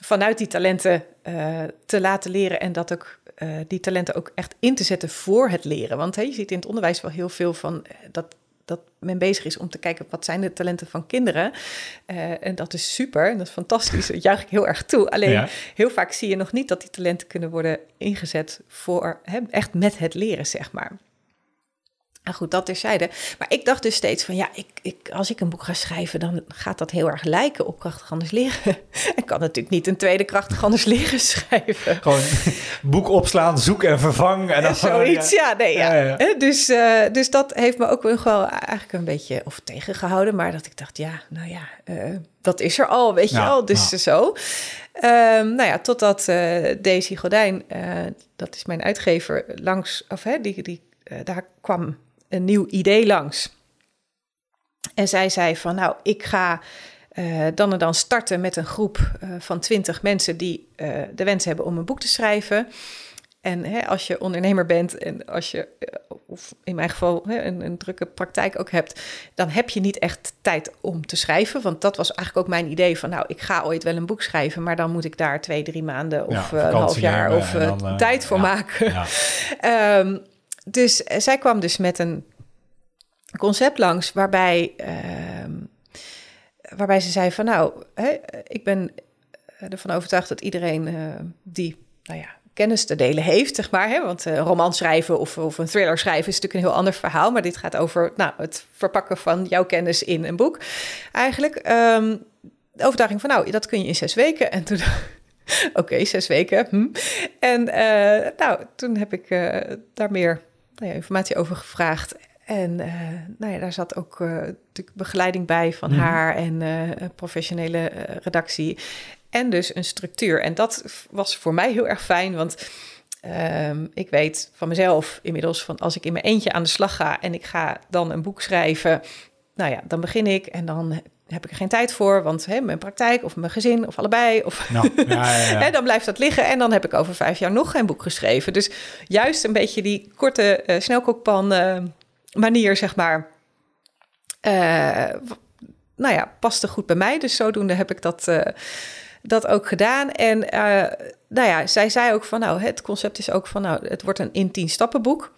vanuit die talenten uh, te laten leren. En dat ook uh, die talenten ook echt in te zetten voor het leren. Want hè, je ziet in het onderwijs wel heel veel van dat dat men bezig is om te kijken wat zijn de talenten van kinderen. Uh, en dat is super, en dat is fantastisch, dat juich ik heel erg toe. Alleen ja. heel vaak zie je nog niet dat die talenten kunnen worden ingezet voor hè, echt met het leren, zeg maar. Nou goed, dat terzijde. Maar ik dacht dus steeds van ja, ik, ik, als ik een boek ga schrijven, dan gaat dat heel erg lijken op Krachtig Anders Leren. Ik kan natuurlijk niet een tweede Krachtig Anders Leren schrijven. Gewoon boek opslaan, zoek en vervang. En dan Zoiets, ja. nee, ja. ja, ja. Dus, uh, dus dat heeft me ook wel eigenlijk een beetje of tegengehouden. Maar dat ik dacht, ja, nou ja, uh, dat is er al, weet je al. Dus zo. Um, nou ja, totdat uh, Daisy Godijn, dat is mijn uitgever, langs, of hè, die, die, daar kwam een nieuw idee langs. En zij zei van, nou, ik ga uh, dan en dan starten met een groep uh, van twintig mensen die uh, de wens hebben om een boek te schrijven. En hè, als je ondernemer bent en als je, of in mijn geval, hè, een, een, drukke praktijk ook hebt, dan heb je niet echt tijd om te schrijven. Want dat was eigenlijk ook mijn idee van, nou, ik ga ooit wel een boek schrijven, maar dan moet ik daar twee, drie maanden of ja, een half jaar of dan, tijd voor ja, maken. Ja. um, dus zij kwam dus met een concept langs waarbij, uh, waarbij ze zei van nou, hè, ik ben ervan overtuigd dat iedereen uh, die nou ja, kennis te delen heeft, zeg maar. Hè? Want uh, roman schrijven of, of een thriller schrijven is natuurlijk een heel ander verhaal. Maar dit gaat over nou, het verpakken van jouw kennis in een boek. Eigenlijk um, de overtuiging van nou, dat kun je in zes weken. En toen oké, zes weken. Hm. En nou, toen heb ik daar meer nou ja, informatie over gevraagd. En uh, nou ja, daar zat ook uh, natuurlijk begeleiding bij van mm -hmm. haar en uh, professionele redactie. En dus een structuur. En dat was voor mij heel erg fijn, want um, ik weet van mezelf inmiddels van als ik in mijn eentje aan de slag ga en ik ga dan een boek schrijven, nou ja, dan begin ik en dan heb ik er geen tijd voor, want hè, mijn praktijk of mijn gezin of allebei, of nou, ja, ja, ja. hè, dan blijft dat liggen en dan heb ik over vijf jaar nog geen boek geschreven. Dus juist een beetje die korte uh, snelkookpan uh, manier, zeg maar, uh, nou ja, paste goed bij mij. Dus zodoende heb ik dat, dat ook gedaan. En nou ja, zij zei ook van, nou, het concept is ook van, nou, het wordt een in tien stappen boek.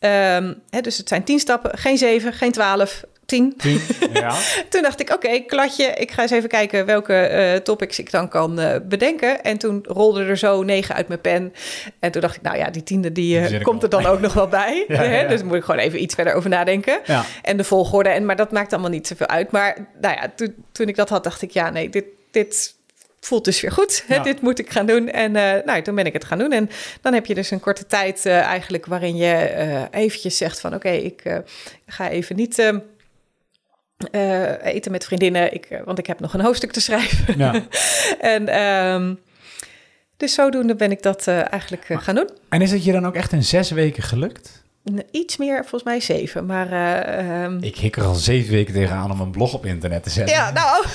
Um, hè, dus het zijn tien stappen, geen zeven, geen twaalf, tien. tien ja. toen dacht ik, oké, okay, kladje. Ik ga eens even kijken welke uh, topics ik dan kan uh, bedenken. En toen rolde er zo negen uit mijn pen. En toen dacht ik, nou ja, die tiende die, uh, die komt er dan ook nog wel bij. ja, ja, dus moet ik gewoon even iets verder over nadenken. En de volgorde. En, maar dat maakt allemaal niet zoveel uit. Maar nou ja, toen, toen ik dat had, dacht ik, ja, nee, dit... dit voelt dus weer goed. Ja. Dit moet ik gaan doen. En uh, nou, toen ben ik het gaan doen. En dan heb je dus een korte tijd uh, eigenlijk waarin je uh, eventjes zegt van... oké, okay, ik ga even niet ehm, uh, eten met vriendinnen, ik, want ik heb nog een hoofdstuk te schrijven. Ja. en um, dus zodoende ben ik dat uh, eigenlijk uh, gaan doen. En is het je dan ook echt in zes weken gelukt? Iets meer, volgens mij zeven. Maar, um... Ik hik er al zeven weken tegenaan om een blog op internet te zetten. Ja, nou...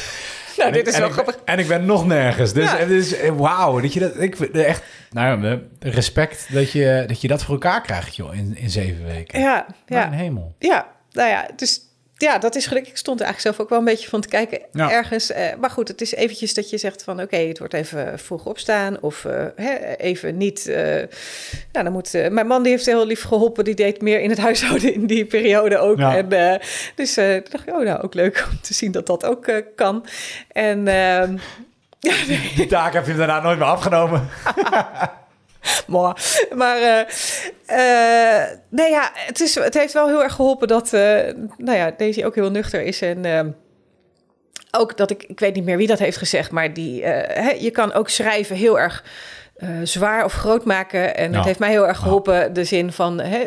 Nou, dit ik, is wel grappig. En ik ben nog nergens. Dus, ja. dus wauw, dat je dat, ik echt, nou, respect dat je, dat je dat voor elkaar krijgt, joh, in, in zeven weken. Ja, ja. Mijn hemel. Ja, nou ja, dus ja, dat is gelukkig. Ik stond er eigenlijk zelf ook wel een beetje van te kijken ja. ergens. Uh, maar goed, het is eventjes dat je zegt van... oké, okay, het wordt even vroeg opstaan of uh, hè, even niet... Uh, nou, dan moet... mijn man die heeft heel lief geholpen. Die deed meer in het huishouden in die periode ook. Ja. En, dus toen dacht ik, oh nou, ook leuk om te zien dat dat ook kan. En... ehm, ja, nee. Die taak heb je daarna nooit meer afgenomen. maar maar uh, uh, nee, ja, het, is, het heeft wel heel erg geholpen dat uh, nou ja, Daisy ook heel nuchter is. En ook dat ik, ik weet niet meer wie dat heeft gezegd, maar die, hè, je kan ook schrijven heel erg zwaar of groot maken. En ja. het heeft mij heel erg geholpen, de zin van hè,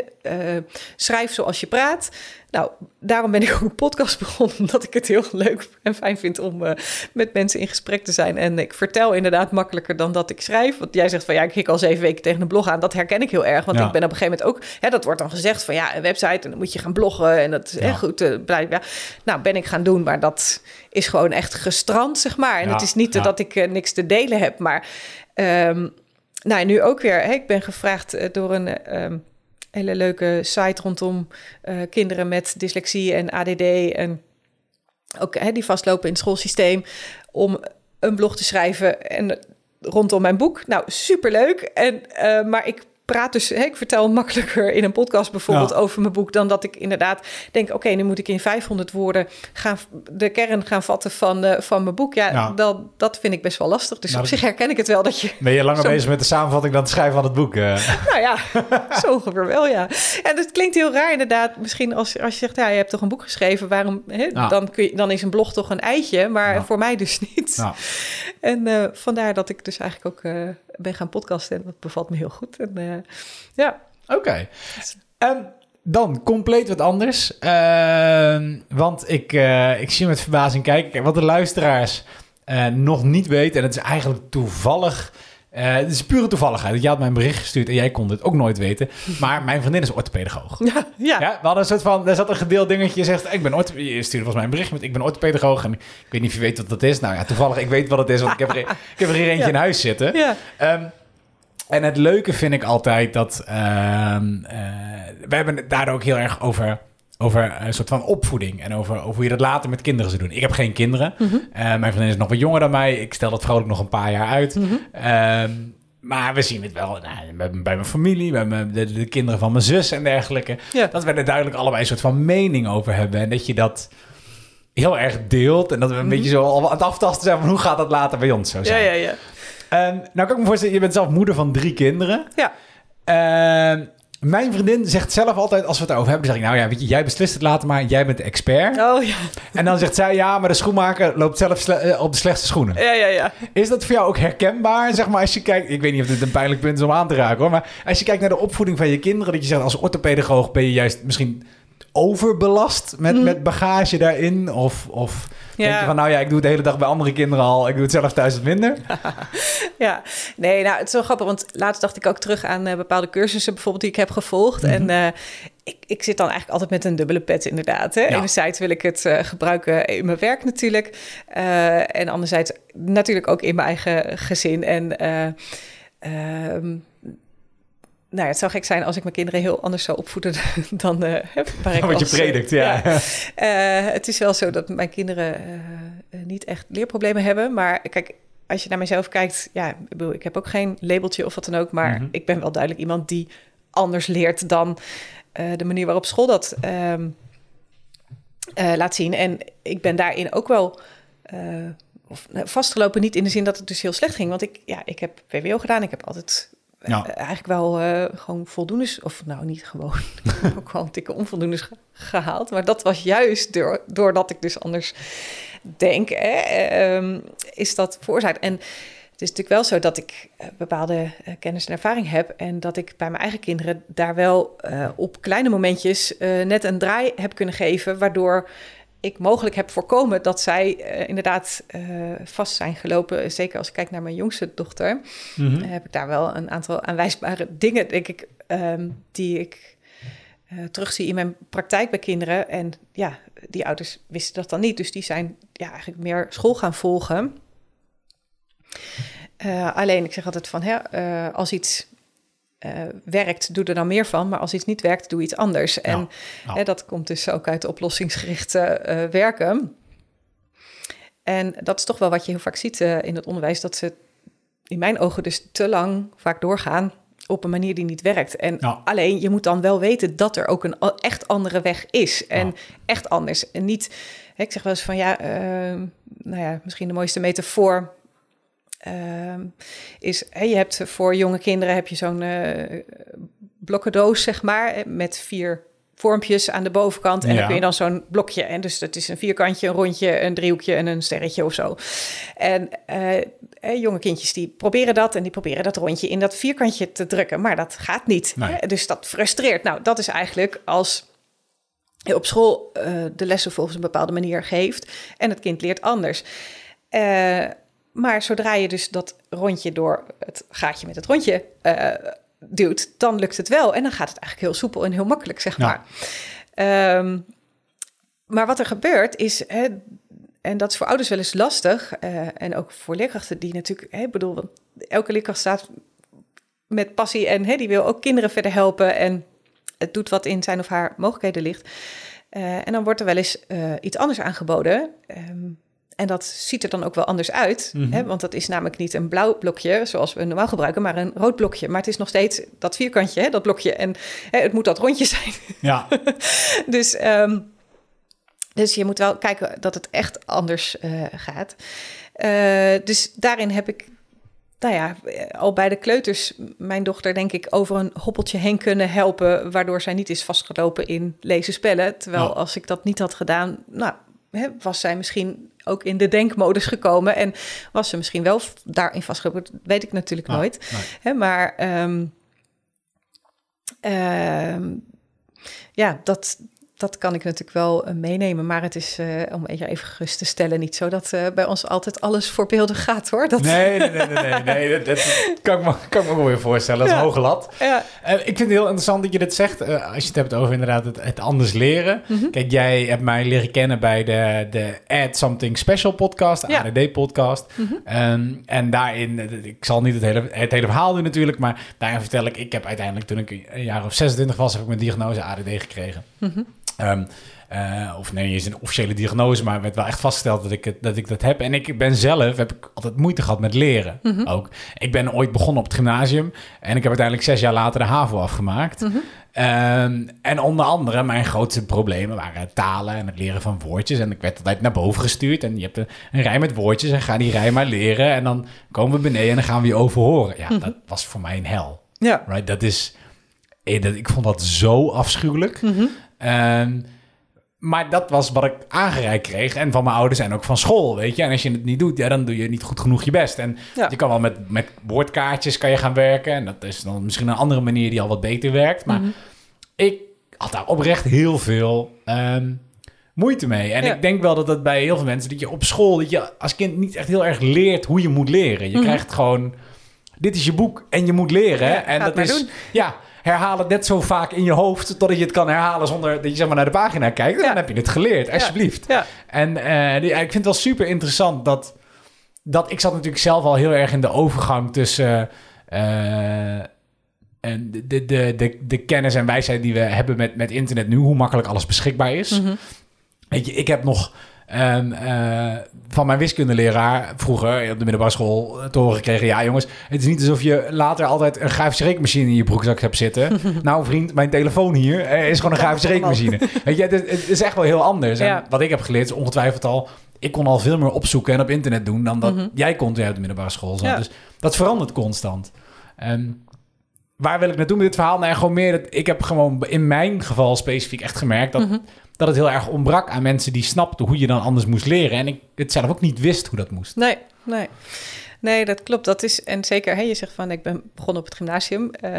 schrijf zoals je praat. Nou, daarom ben ik ook een podcast begonnen, omdat ik het heel leuk en fijn vind om uh, met mensen in gesprek te zijn. En ik vertel inderdaad makkelijker dan dat ik schrijf. Want jij zegt van ja, ik hik al zeven weken tegen een blog aan. Dat herken ik heel erg, want ja. ik ben op een gegeven moment ook, hè, dat wordt dan gezegd van ja, een website en dan moet je gaan bloggen en dat is echt goed. blijkbaar. Nou, ben ik gaan doen, maar dat is gewoon echt gestrand, zeg maar. En het is niet dat ik niks te delen heb, maar. Um, nou, nu ook weer. Hè, ik ben gevraagd eh, door een ehm, hele leuke site rondom eh, kinderen met dyslexie en ADD en ook hè, die vastlopen in het schoolsysteem om een blog te schrijven en rondom mijn boek. Nou, superleuk. En, uh, maar ik praat dus, hè, ik vertel makkelijker in een podcast bijvoorbeeld over mijn boek dan dat ik inderdaad denk, oké, nu moet ik in 500 woorden gaan de kern gaan vatten van, uh, van mijn boek. Ja, Dat, dat vind ik best wel lastig. Dus nou, op zich herken ik het wel dat je. Ben je langer bezig met de samenvatting dan het schrijven van het boek? Uh. Nou ja, zo ongeveer wel, ja. En het klinkt heel raar inderdaad. Misschien als, als je zegt, ja, je hebt toch een boek geschreven, waarom? Hè, dan, kun je, dan is een blog toch een eitje, maar voor mij dus niet. En uh, vandaar dat ik dus eigenlijk ook ben gaan podcasten en dat bevalt me heel goed. En, uh, ja. Oké. Okay. Um, dan compleet wat anders. Uh, want ik, uh, ik zie met verbazing kijken. Wat de luisteraars uh, nog niet weten, en het is eigenlijk toevallig uh, het is pure toevalligheid. Je had mij een bericht gestuurd en jij kon dit ook nooit weten. Maar mijn vriendin is orthopedagoog. Ja, ja. ja we hadden een soort van... Er zat een gedeeld dingetje. Je zegt, ik ben ooit. Je stuurde volgens mij een bericht met... Ik ben orthopedagoog en ik weet niet of je weet wat dat is. Nou ja, toevallig, ik weet wat het is. Want ik heb er, ik heb er hier eentje in huis zitten. Ja. Um, en het leuke vind ik altijd dat... Uh, uh, we hebben het daar ook heel erg over over een soort van opvoeding en over, over hoe je dat later met kinderen zou doen. Ik heb geen kinderen. Mm mijn vriendin is nog wat jonger dan mij. Ik stel dat vrolijk nog een paar jaar uit. Mhm. Ehm, maar we zien het wel nou, bij, mijn familie, bij mijn, de, de, kinderen van mijn zus en dergelijke. Dat we er duidelijk allebei een soort van mening over hebben. En dat je dat heel erg deelt. En dat we een mhm. beetje zo al aan het aftasten zijn van hoe gaat dat later bij ons zo zijn. Ja, ja, ja. Um, nou kan ik me voorstellen, je bent zelf moeder van drie kinderen. Ja. Mijn vriendin zegt zelf altijd, als we het over hebben, zeg ik, nou ja, weet je, jij beslist het later maar, jij bent de expert. Oh ja. En dan zegt zij, ja, maar de schoenmaker loopt zelf eh, op de slechtste schoenen. Ja, ja, ja. Is dat voor jou ook herkenbaar, zeg maar, als je kijkt, ik weet niet of dit een pijnlijk punt is om aan te raken hoor, maar als je kijkt naar de opvoeding van je kinderen, dat je zegt, als orthopedagoog ben je juist misschien overbelast met, mm. met bagage daarin, of... of ja. Denk je van, nou ja, ik doe het de hele dag bij andere kinderen al. Ik doe het zelf thuis wat minder. ja, nee, nou, het is wel grappig. Want laatst dacht ik ook terug aan uh, bepaalde cursussen bijvoorbeeld die ik heb gevolgd. En uh, ik, ik zit dan eigenlijk altijd met een dubbele pet inderdaad. Hè? Ja. Enerzijds wil ik het uh, gebruiken in mijn werk natuurlijk. en anderzijds natuurlijk ook in mijn eigen gezin. En... Ehm, nou ja, het zou gek zijn als ik mijn kinderen heel anders zou opvoeden dan uh, waar ik Wat je predikt, ja. Uh, het is wel zo dat mijn kinderen uh, niet echt leerproblemen hebben. Maar kijk, als je naar mezelf kijkt, ja, ik, bedoel, ik heb ook geen labeltje of wat dan ook. Maar mm-hmm. ik ben wel duidelijk iemand die anders leert dan de manier waarop school dat ehm, laat zien. En ik ben daarin ook wel of, vastgelopen, niet in de zin dat het dus heel slecht ging. Want ik, ja, ik heb VWO gedaan, ik heb altijd ja. Eh, eigenlijk wel uh, gewoon voldoendes, of nou niet gewoon, ook wel een dikke onvoldoendes gehaald. Maar dat was juist door, doordat ik dus anders denk, hè, ehm, is dat veroorzaakt. En het is natuurlijk wel zo dat ik uh, bepaalde kennis en ervaring heb en dat ik bij mijn eigen kinderen daar wel op kleine momentjes net een draai heb kunnen geven, waardoor ik mogelijk heb voorkomen dat zij uh, inderdaad uh, vast zijn gelopen. Zeker als ik kijk naar mijn jongste dochter, mm -hmm. heb ik daar wel een aantal aanwijsbare dingen, denk ik, um, die ik uh, terugzie in mijn praktijk bij kinderen. En ja, die ouders wisten dat dan niet, dus die zijn ja, eigenlijk meer school gaan volgen. alleen, ik zeg altijd van, hè, als iets uh, werkt, doe er dan meer van. Maar als iets niet werkt, doe iets anders. En Hè, dat komt dus ook uit oplossingsgerichte uh, werken. En dat is toch wel wat je heel vaak ziet uh, in het onderwijs, dat ze in mijn ogen dus te lang vaak doorgaan op een manier die niet werkt. En alleen je moet dan wel weten dat er ook een echt andere weg is. En echt anders. En niet, hè, ik zeg wel eens van ja, nou ja, misschien de mooiste metafoor uh, is, hè, je hebt voor jonge kinderen heb je zo'n uh, blokkendoos, zeg maar, met vier vormpjes aan de bovenkant. En ja. dan kun je dan zo'n blokje. En dus dat is een vierkantje, een rondje, een driehoekje en een sterretje of zo. En uh, jonge kindjes die proberen dat en die proberen dat rondje in dat vierkantje te drukken. Maar dat gaat niet. Nee. Dus dat frustreert. Nou, dat is eigenlijk als je op school uh, de lessen volgens een bepaalde manier geeft en het kind leert anders. Uh, maar zodra je dus dat rondje door het gaatje met het rondje uh, duwt, dan lukt het wel. En dan gaat het eigenlijk heel soepel en heel makkelijk, zeg maar. Um, maar wat er gebeurt is, hè, en dat is voor ouders wel eens lastig, uh, en ook voor leerkrachten die natuurlijk, hè, bedoel, elke leerkracht staat met passie en hè, die wil ook kinderen verder helpen en het doet wat in zijn of haar mogelijkheden ligt. Uh, en dan wordt er wel eens uh, iets anders aangeboden. Um, en dat ziet er dan ook wel anders uit. Mm -hmm. hè? Want dat is namelijk niet een blauw blokje, zoals we normaal gebruiken, maar een rood blokje. Maar het is nog steeds dat vierkantje, hè, dat blokje. En hè, het moet dat rondje zijn. Ja. dus, um, dus je moet wel kijken dat het echt anders uh, gaat. dus daarin heb ik nou ja, al bij de kleuters mijn dochter denk ik over een hoppeltje heen kunnen helpen, waardoor zij niet is vastgelopen in lezen spellen. Terwijl ja. als ik dat niet had gedaan, nou, hè, was zij misschien ook in de denkmodus gekomen en was ze misschien wel daarin vastgelopen. Dat weet ik natuurlijk Ah, nooit. nee. Hè, maar um, um, ja, dat, dat kan ik natuurlijk wel uh, meenemen. Maar het is, uh, om even gerust te stellen, niet zo dat uh, bij ons altijd alles voorbeeldig gaat hoor. Dat... Nee, nee, nee, nee, nee, nee dat, dat, kan, ik me, kan ik me wel weer voorstellen. Dat is Ja. een hoge lat. Ja. Ik vind het heel interessant dat je dit zegt. Als je het hebt over inderdaad het, het anders leren. Mhm. Kijk, jij hebt mij leren kennen bij de, de Add Something Special podcast, de Ja. ADD-podcast. Mhm. Um, en daarin, eh, ik zal niet het hele, het hele verhaal doen natuurlijk, maar daarin vertel ik, ik heb uiteindelijk toen ik een jaar of 26 was, heb ik mijn diagnose ADD gekregen. Mhm. Um, uh, of nee, is een officiële diagnose, maar werd wel echt vastgesteld dat ik, het, dat ik dat heb. En ik ben zelf, heb ik altijd moeite gehad met leren Mhm. ook. Ik ben ooit begonnen op het gymnasium en ik heb uiteindelijk zes jaar later de HAVO afgemaakt. Mhm. Um, en onder andere mijn grootste problemen waren talen en het leren van woordjes. En ik werd altijd naar boven gestuurd en je hebt een, een rij met woordjes en ga die rij maar leren. En dan komen we beneden en dan gaan we je overhoren. Ja, dat was voor mij een hel. Ja. Right? Dat is, eh, ik vond dat zo afschuwelijk. Um, maar dat was wat ik aangereikt kreeg. En van mijn ouders en ook van school, weet je. En als je het niet doet, ja, dan doe je niet goed genoeg je best. En Ja. je kan wel met, met woordkaartjes kan je gaan werken. En dat is dan misschien een andere manier die al wat beter werkt. Maar Mhm. ik had daar oprecht heel veel um, moeite mee. En Ja. ik denk wel dat dat bij heel veel mensen... dat je op school, dat je als kind niet echt heel erg leert hoe je moet leren. Je Mhm. krijgt gewoon... Dit is je boek en je moet leren. Ja, en dat is... doen. Ja, herhaal het net zo vaak in je hoofd... totdat je het kan herhalen zonder dat je zeg maar, naar de pagina kijkt. Ja. dan heb je het geleerd, alsjeblieft. Ja. En uh, die, ik vind het wel super interessant dat, dat... Ik zat natuurlijk zelf al heel erg in de overgang tussen... Uh, en de, de, de, de, de kennis en wijsheid die we hebben met, met internet nu... hoe makkelijk alles beschikbaar is. Mhm. Weet je, ik heb nog... Um, uh, van mijn wiskundeleraar vroeger op de middelbare school te horen gekregen... ja jongens, het is niet alsof je later altijd een grafische rekenmachine in je broekzak hebt zitten. nou vriend, mijn telefoon hier uh, is gewoon een grafische rekenmachine. Weet je, het, het, is echt wel heel anders. Ja. En wat ik heb geleerd is ongetwijfeld al... ik kon al veel meer opzoeken en op internet doen... dan dat Mhm. jij kon toen op de middelbare school zat. Ja. Dus dat verandert constant. Um, waar wil ik naartoe met dit verhaal? Nou, ja, gewoon meer dat ik heb gewoon in mijn geval specifiek echt gemerkt... dat Mhm. dat het heel erg ontbrak aan mensen die snapten hoe je dan anders moest leren. En ik het zelf ook niet wist hoe dat moest. Nee, nee. Nee, dat klopt. Dat is, en zeker, hè, je zegt van ik ben begonnen op het gymnasium. Uh,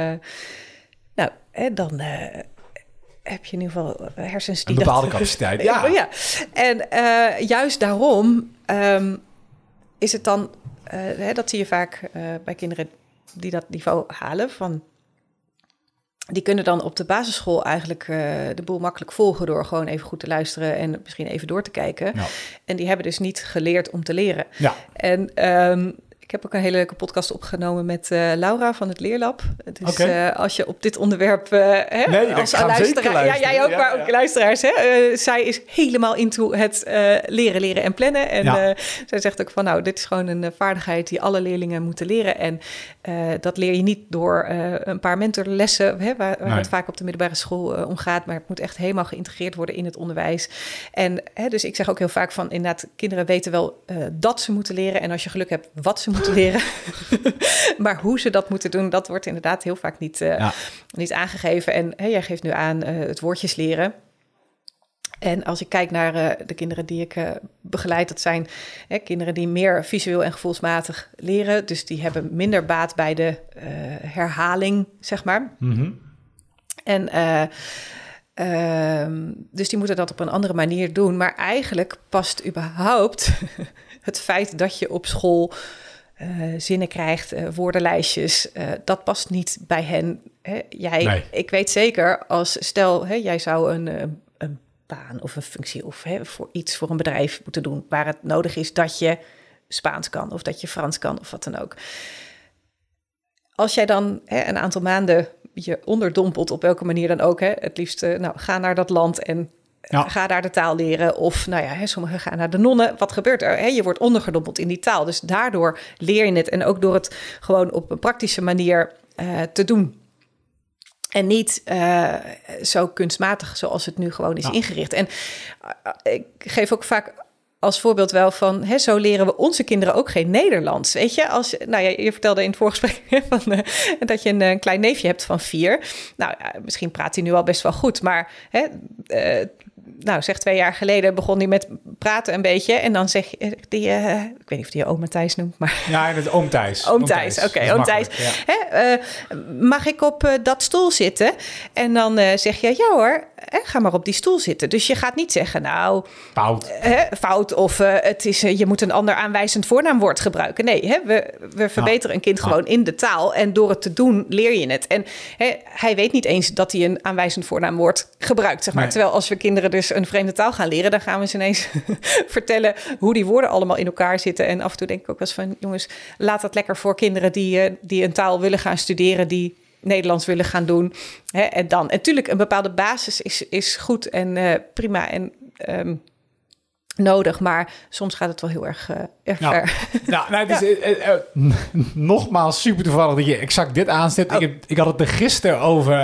nou, hè, dan uh, heb je in ieder geval hersens die Een bepaalde dat, capaciteit, ja. ja. En uh, juist daarom um, is het dan, hè, dat zie je vaak bij kinderen die dat niveau halen van die kunnen dan op de basisschool eigenlijk uh, de boel makkelijk volgen door gewoon even goed te luisteren en misschien even door te kijken. En die hebben dus niet geleerd om te leren. Ja. En um, ik heb ook een hele leuke podcast opgenomen met uh, Laura van het Leerlab. Dus okay. uh, als je op dit onderwerp uh, hè, nee, als luisteraar, ja, jij ook, ja, maar ja. ook luisteraars. Hè, zij is helemaal into het leren, leren en plannen. En ja. zij zegt ook van, nou, dit is gewoon een vaardigheid die alle leerlingen moeten leren. En dat leer je niet door een paar mentorlessen, hè, waar, waar nee. het vaak op de middelbare school om gaat. Maar het moet echt helemaal geïntegreerd worden in het onderwijs. En hè, dus ik zeg ook heel vaak van, inderdaad, kinderen weten wel dat ze moeten leren. En als je geluk hebt, wat ze moeten leren. maar hoe ze dat moeten doen, dat wordt inderdaad heel vaak niet, uh, ja. niet aangegeven. En hè, jij geeft nu aan uh, het woordjes leren. En als ik kijk naar uh, de kinderen die ik uh, begeleid, dat zijn hè, kinderen die meer visueel en gevoelsmatig leren. Dus die hebben minder baat bij de uh, herhaling, zeg maar. Mm -hmm. En uh, dus die moeten dat op een andere manier doen. Maar eigenlijk past überhaupt het feit dat je op school uh, zinnen krijgt, uh, woordenlijstjes, uh, dat past niet bij hen. Hè? Jij, nee. ik weet zeker, als stel, hè, jij zou een, een baan of een functie of hè, voor iets voor een bedrijf moeten doen, waar het nodig is dat je Spaans kan of dat je Frans kan of wat dan ook. als jij dan hè, een aantal maanden je onderdompelt, op welke manier dan ook, hè, het liefst, nou, ga naar dat land en ja. Ga daar de taal leren. Of nou ja, hè, sommigen gaan naar de nonnen. Wat gebeurt er? Hè? Je wordt ondergedompeld in die taal. Dus daardoor leer je het. En ook door het gewoon op een praktische manier uh, te doen. En niet uh, zo kunstmatig zoals het nu gewoon is ingericht. En uh, ik geef ook vaak als voorbeeld wel van, hè, zo leren we onze kinderen ook geen Nederlands. Weet je, als, nou ja, je vertelde in het voorgesprek van, uh, dat je een, een, klein neefje hebt van vier. Nou, ja, misschien praat hij nu al best wel goed, maar hè, uh, nou, zeg twee jaar geleden begon hij met praten een beetje. En dan zeg je, die, uh, ik weet niet of die je oma Thijs noemt, maar... Ja, het oom Thijs. Oom Thijs, oké, okay, oom Thijs. Ja. Hè, uh, mag ik op uh, dat stoel zitten? En dan zeg je, ja hoor, hè, ga maar op die stoel zitten. Dus je gaat niet zeggen, nou... Fout. fout of het is, je moet een ander aanwijzend voornaamwoord gebruiken. Nee, hè, we, we verbeteren ja. een kind gewoon in de taal. En door het te doen, leer je het. En hè, hij weet niet eens dat hij een aanwijzend voornaamwoord gebruikt, zeg maar. Nee. Terwijl als we kinderen dus een vreemde taal gaan leren, dan gaan we ze ineens vertellen hoe die woorden allemaal in elkaar zitten. En af en toe denk ik ook wel eens van, jongens, laat dat lekker voor kinderen die, uh, die een taal willen gaan studeren, die Nederlands willen gaan doen. Hè, en dan, natuurlijk, een bepaalde basis is, is goed en uh, prima en um, nodig, maar soms gaat het wel heel erg, uh, erg nou, ver. Nou, nou het is, ja. uh, nogmaals super toevallig dat je exact dit. Oh. Ik, heb, ik had het er gisteren over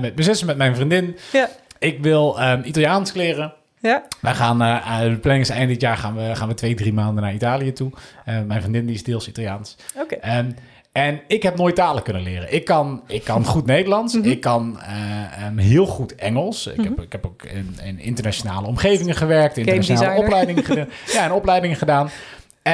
met mijn zus, met mijn vriendin. Ja. Ik wil um, Italiaans leren. Ja. Wij gaan, uh, de planning is eind dit jaar gaan we, gaan we twee, drie maanden naar Italië toe. Uh, mijn vriendin die is deels Italiaans. Oké. Okay. Um, en ik heb nooit talen kunnen leren. Ik kan, ik kan goed Nederlands. Mm -hmm. Ik kan uh, um, heel goed Engels. Ik, mm -hmm. heb, ik heb ook in, in internationale omgevingen gewerkt. Internationale opleidingen gedaan. Ja, en opleidingen gedaan.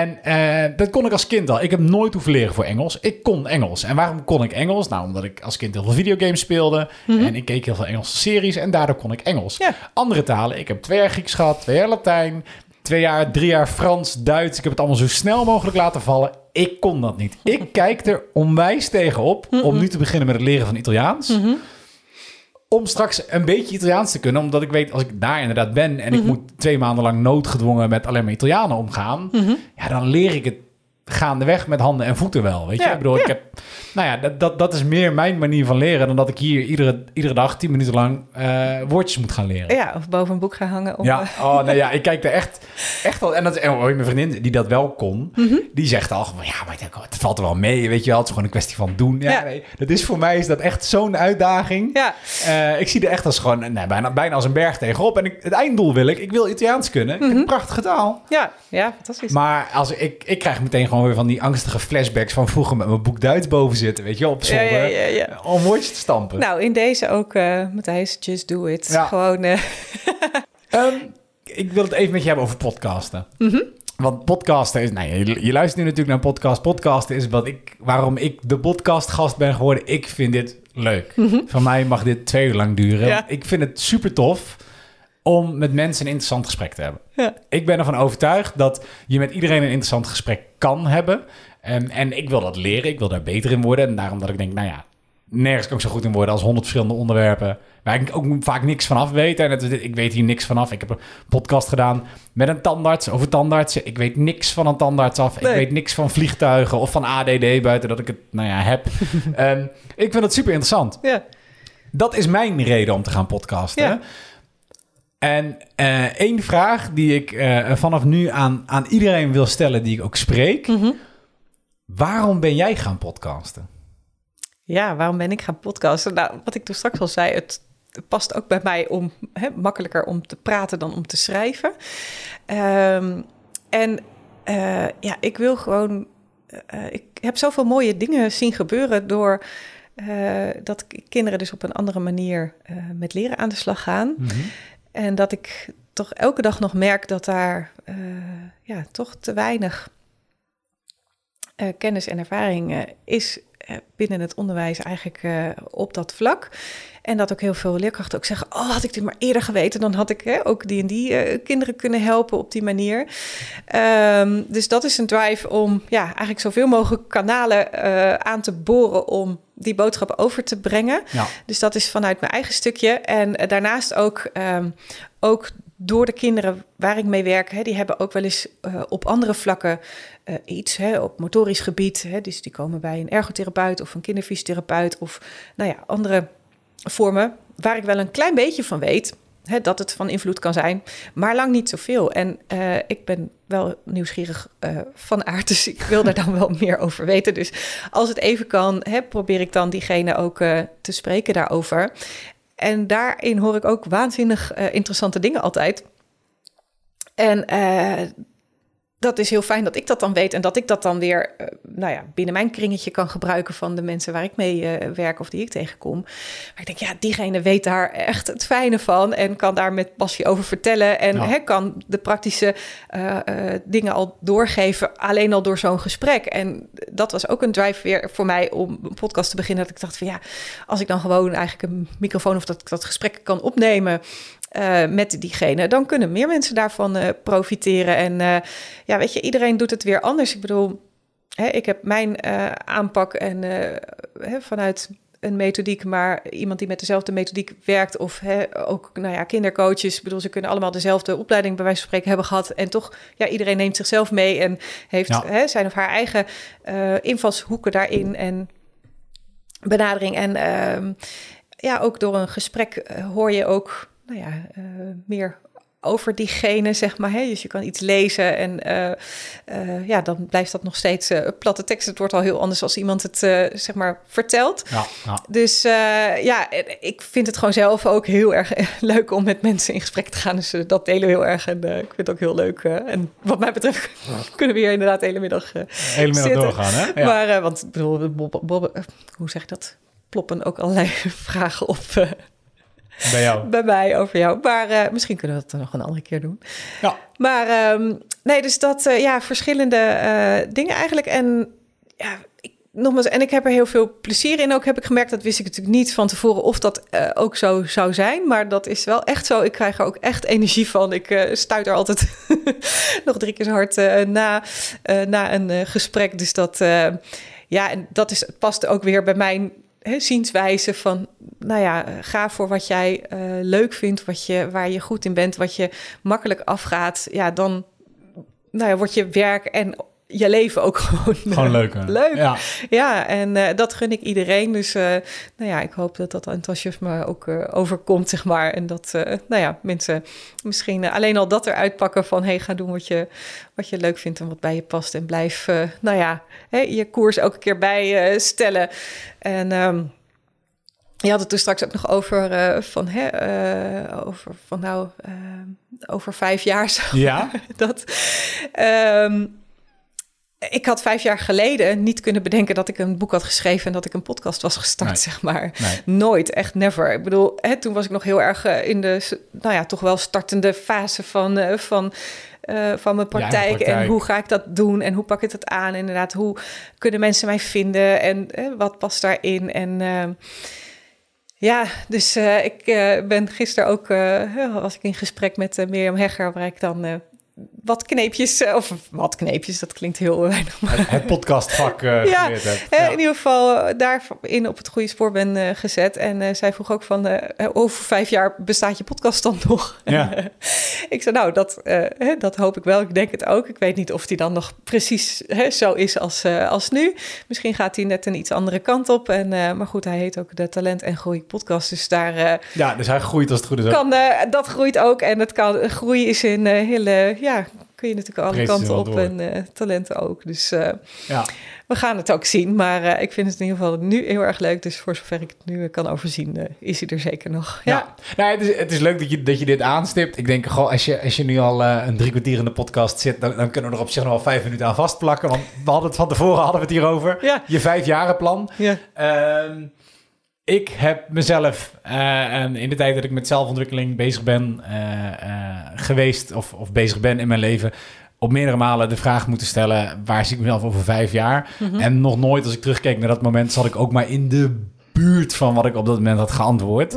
En uh, dat kon ik als kind al. Ik heb nooit hoeven leren voor Engels. Ik kon Engels. En waarom kon ik Engels? Nou, omdat ik als kind heel veel videogames speelde. Mm -hmm. En ik keek heel veel Engelse series. En daardoor kon ik Engels. Ja. Andere talen. Ik heb twee jaar Grieks gehad, twee jaar Latijn, twee jaar, drie jaar Frans, Duits. Ik heb het allemaal zo snel mogelijk laten vallen. Ik kon dat niet. Ik kijk er onwijs tegenop mm -mm. om nu te beginnen met het leren van Italiaans. Mhm. -hmm om straks een beetje Italiaans te kunnen. Omdat ik weet, als ik daar inderdaad ben... en mm -hmm. ik moet twee maanden lang noodgedwongen met alleen maar Italianen omgaan... Mhm. Mm -hmm. ja, dan leer ik het gaandeweg met handen en voeten wel. Weet je, ja, ik bedoel, ja. ik heb... Nou ja, dat, dat, dat is meer mijn manier van leren... dan dat ik hier iedere, iedere dag tien minuten lang uh, woordjes moet gaan leren. Ja, of boven een boek gaan hangen. Om, ja, oh, nee, ja, ik kijk er echt, echt al... En, dat, en mijn vriendin, die dat wel kon... Mm -hmm. die zegt al van... ja, maar het valt er wel mee, weet je wel. Het is gewoon een kwestie van doen. Ja, ja. Nee, dat is voor mij is dat echt zo'n uitdaging. Ja. Uh, ik zie er echt als gewoon... Nee, bijna, bijna als een berg tegenop. En ik, het einddoel wil ik... Ik wil Italiaans kunnen. Mhm. prachtige taal. Ja, ja, fantastisch. Maar als ik, ik krijg meteen gewoon weer van die angstige flashbacks van vroeger met mijn boek Duits boven zitten, weet je, op zolder, ja, te stampen. Nou, in deze ook, uh, Matthijs, just do it. Gewoon... Uh... um, ik wil het even met je hebben over podcasten. Mm -hmm. Want podcasten is, nou, je, je, luistert nu natuurlijk naar een podcast. Podcasten is wat ik, waarom ik de podcastgast ben geworden. Ik vind dit leuk. Mhm. Mm -hmm. Van mij mag dit twee uur lang duren. Ja. Ik vind het super tof om met mensen een interessant gesprek te hebben. Ja. Ik ben ervan overtuigd dat je met iedereen een interessant gesprek kan hebben. Um, en ik wil dat leren, ik wil daar beter in worden. En daarom dat ik denk, nou ja, nergens kan ik zo goed in worden als honderd verschillende onderwerpen. Waar ik ook vaak niks vanaf weet. En het, ik weet hier niks vanaf. Ik heb een podcast gedaan met een tandarts over tandartsen. Ik weet niks van een tandarts af. Nee. Ik weet niks van vliegtuigen of van ADD buiten dat ik het, nou ja, heb. um, ik vind het super interessant. Ja. Dat is mijn reden om te gaan podcasten. Ja. En uh, één vraag die ik uh, vanaf nu aan, aan iedereen wil stellen die ik ook spreek. Mm -hmm. Waarom ben jij gaan podcasten? Ja, waarom ben ik gaan podcasten? Nou, wat ik toen straks al zei, het past ook bij mij om hè, makkelijker om te praten dan om te schrijven. Um, en uh, ja, ik wil gewoon. Ik heb zoveel mooie dingen zien gebeuren door. Dat kinderen dus op een andere manier met leren aan de slag gaan. Mhm. Mm -hmm. En dat ik toch elke dag nog merk dat daar ja, toch te weinig uh, kennis en ervaring uh, is binnen het onderwijs eigenlijk op dat vlak. En dat ook heel veel leerkrachten ook zeggen... oh, had ik dit maar eerder geweten... dan had ik hè, ook die en die kinderen kunnen helpen op die manier. Um, dus dat is een drive om ja, eigenlijk zoveel mogelijk kanalen aan te boren... om die boodschap over te brengen. Ja. Dus dat is vanuit mijn eigen stukje. En daarnaast ook, um, ook door de kinderen waar ik mee werk, hè, die hebben ook wel eens uh, op andere vlakken uh, iets, hè, op motorisch gebied. Hè, dus die komen bij een ergotherapeut of een kinderfysiotherapeut of nou ja, andere vormen waar ik wel een klein beetje van weet. Dat het van invloed kan zijn, maar lang niet zoveel. En uh, ik ben wel nieuwsgierig uh, van aard, dus ik wil daar dan wel meer over weten. Dus als het even kan, probeer ik dan diegene ook uh, te spreken daarover. En daarin hoor ik ook waanzinnig interessante dingen altijd. En dat is heel fijn dat ik dat dan weet en dat ik dat dan weer uh, nou ja, binnen mijn kringetje kan gebruiken van de mensen waar ik mee uh, werk of die ik tegenkom. Maar ik denk, ja, diegene weet daar echt het fijne van en kan daar met passie over vertellen en ja. hè, kan de praktische uh, dingen al doorgeven, alleen al door zo'n gesprek. En dat was ook een drive weer voor mij om een podcast te beginnen. Dat ik dacht van ja, als ik dan gewoon eigenlijk een microfoon of dat ik dat gesprek kan opnemen uh, met diegene, dan kunnen meer mensen daarvan uh, profiteren. En uh, ja, weet je, iedereen doet het weer anders. Ik bedoel, hè, ik heb mijn aanpak en hè, vanuit een methodiek, maar iemand die met dezelfde methodiek werkt, of hè, ook nou ja, kindercoaches. Ik bedoel, ze kunnen allemaal dezelfde opleiding bij wijze van spreken hebben gehad. En toch, ja, iedereen neemt zichzelf mee en heeft ja. hè, zijn of haar eigen invalshoeken daarin en benadering. En ehm, ja, ook door een gesprek hoor je ook nou ja, uh, meer over diegene, zeg maar. Hè? Dus je kan iets lezen en uh, uh, ja, dan blijft dat nog steeds uh, platte tekst. Het wordt al heel anders als iemand het, zeg maar, vertelt. Ja, ja. Dus ja, ik vind het gewoon zelf ook heel erg leuk om met mensen in gesprek te gaan. Dus dat delen we heel erg en ik vind het ook heel leuk. en wat mij betreft kunnen we hier inderdaad de hele middag hele middag doorgaan, hè? Ja. Maar, want bedoel, hoe zeg ik dat? Ploppen ook allerlei vragen op bij jou? Bij mij, over jou. Maar uh, misschien kunnen we dat nog een andere keer doen. Ja. Maar um, nee, dus dat, uh, ja, verschillende uh, dingen eigenlijk. En ja, ik, nogmaals, en ik heb er heel veel plezier in. Ook heb ik gemerkt, dat wist ik natuurlijk niet van tevoren of dat ook zo zou zijn. Maar dat is wel echt zo. Ik krijg er ook echt energie van. Ik stuit er altijd nog drie keer zo hard na, na een gesprek. Dus dat, ja, en dat is, past ook weer bij mijn he, zienswijze van, nou ja, ga voor wat jij uh, leuk vindt, wat je, waar je goed in bent, wat je makkelijk afgaat. Ja, dan nou ja, wordt je werk en je leven ook gewoon, gewoon leuk. leuk. Ja, ja en uh, dat gun ik iedereen. Dus uh, nou ja, ik hoop dat dat enthousiasme ook uh, overkomt, zeg maar. En dat nou ja, mensen misschien alleen al dat eruit pakken van... hey, ga doen wat je, wat je leuk vindt en wat bij je past. En blijf, nou ja, hè, je koers elke keer bijstellen. en... Um, je had het toen straks ook nog over uh, van, hè, uh, over van nou, uh, over vijf jaar zo. Ja. dat, um, ik had vijf jaar geleden niet kunnen bedenken dat ik een boek had geschreven en dat ik een podcast was gestart, nee. zeg maar. Nee. Nooit, echt never. Ik bedoel, hè, toen was ik nog heel erg uh, in de, nou ja, toch wel startende fase van, uh, van, uh, van mijn praktijk. Ja, praktijk. En hoe ga ik dat doen en hoe pak ik het aan? Inderdaad, hoe kunnen mensen mij vinden en wat past daarin? En ja, dus ik ben gisteren ook, was ik in gesprek met Mirjam Hegger, waar ik dan wat kneepjes, eh, of wat kneepjes, dat klinkt heel weinig. Het, het podcastvak uh, ja, ja, in ieder geval eh, daarin op het goede spoor ben uh, gezet. En uh, zij vroeg ook van, over vijf jaar bestaat je podcast dan nog? Ja. ik zei, nou, dat, dat hoop ik wel. Ik denk het ook. Ik weet niet of die dan nog precies zo is als, als nu. Misschien gaat hij net een iets andere kant op. En, maar goed, hij heet ook de Talent en Groei podcast. Dus daar... ja, dus hij groeit als het goed is. Kan, dat groeit ook. En het kan, groei is in hele ja, kun je natuurlijk alle kanten op en uh, talenten ook. Dus uh, ja. we gaan het ook zien. Maar uh, ik vind het in ieder geval nu heel erg leuk. Dus voor zover ik het nu kan overzien, is hij er zeker nog. Ja, ja. Nou, het, is, het is leuk dat je, dat je dit aanstipt. Ik denk, goh, als je, als je nu al een drie kwartier in de podcast zit, dan, dan, kunnen we er op zich nog wel vijf minuten aan vastplakken. Want we hadden het van tevoren hadden we het hierover. Ja. Je vijfjarenplan. Ja. Ehm, ik heb mezelf uh, in de tijd dat ik met zelfontwikkeling bezig ben uh, uh, geweest of, of, bezig ben in mijn leven, op meerdere malen de vraag moeten stellen: waar zie ik mezelf over vijf jaar? Mm -hmm. En nog nooit, als ik terugkeek naar dat moment, zat ik ook maar in de buurt van wat ik op dat moment had geantwoord.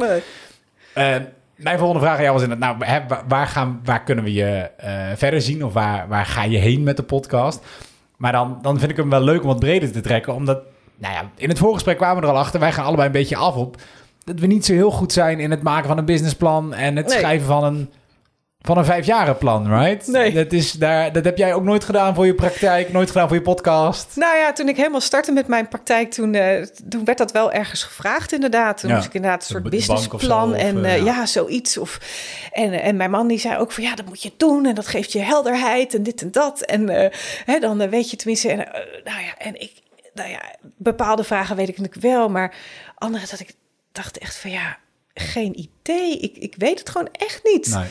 Mijn volgende vraag aan jou was in het, nou, hè, waar, gaan, waar kunnen we je verder zien of waar, waar ga je heen met de podcast? Maar dan, dan vind ik hem wel leuk om wat breder te trekken, omdat nou ja, in het voorgesprek kwamen we er al achter. Wij gaan allebei een beetje af op dat we niet zo heel goed zijn in het maken van een businessplan en het Nee. schrijven van een van een vijfjarenplan, right? Nee. Dat, is daar, dat heb jij ook nooit gedaan voor je praktijk, nooit gedaan voor je podcast. Nou ja, toen ik helemaal startte met mijn praktijk, toen, eh, toen werd dat wel ergens gevraagd inderdaad. Toen Ja. moest ik inderdaad een soort businessplan of, en eh, eh, ja. ja. zoiets. Of, en, en mijn man die zei ook van ja, dat moet je doen en dat geeft je helderheid en dit en dat. En hè, dan weet je tenminste, en, nou ja, en ik, nou ja, bepaalde vragen weet ik natuurlijk wel, maar andere dat ik dacht echt van ja, geen idee. Ik, ik weet het gewoon echt niet. Nee.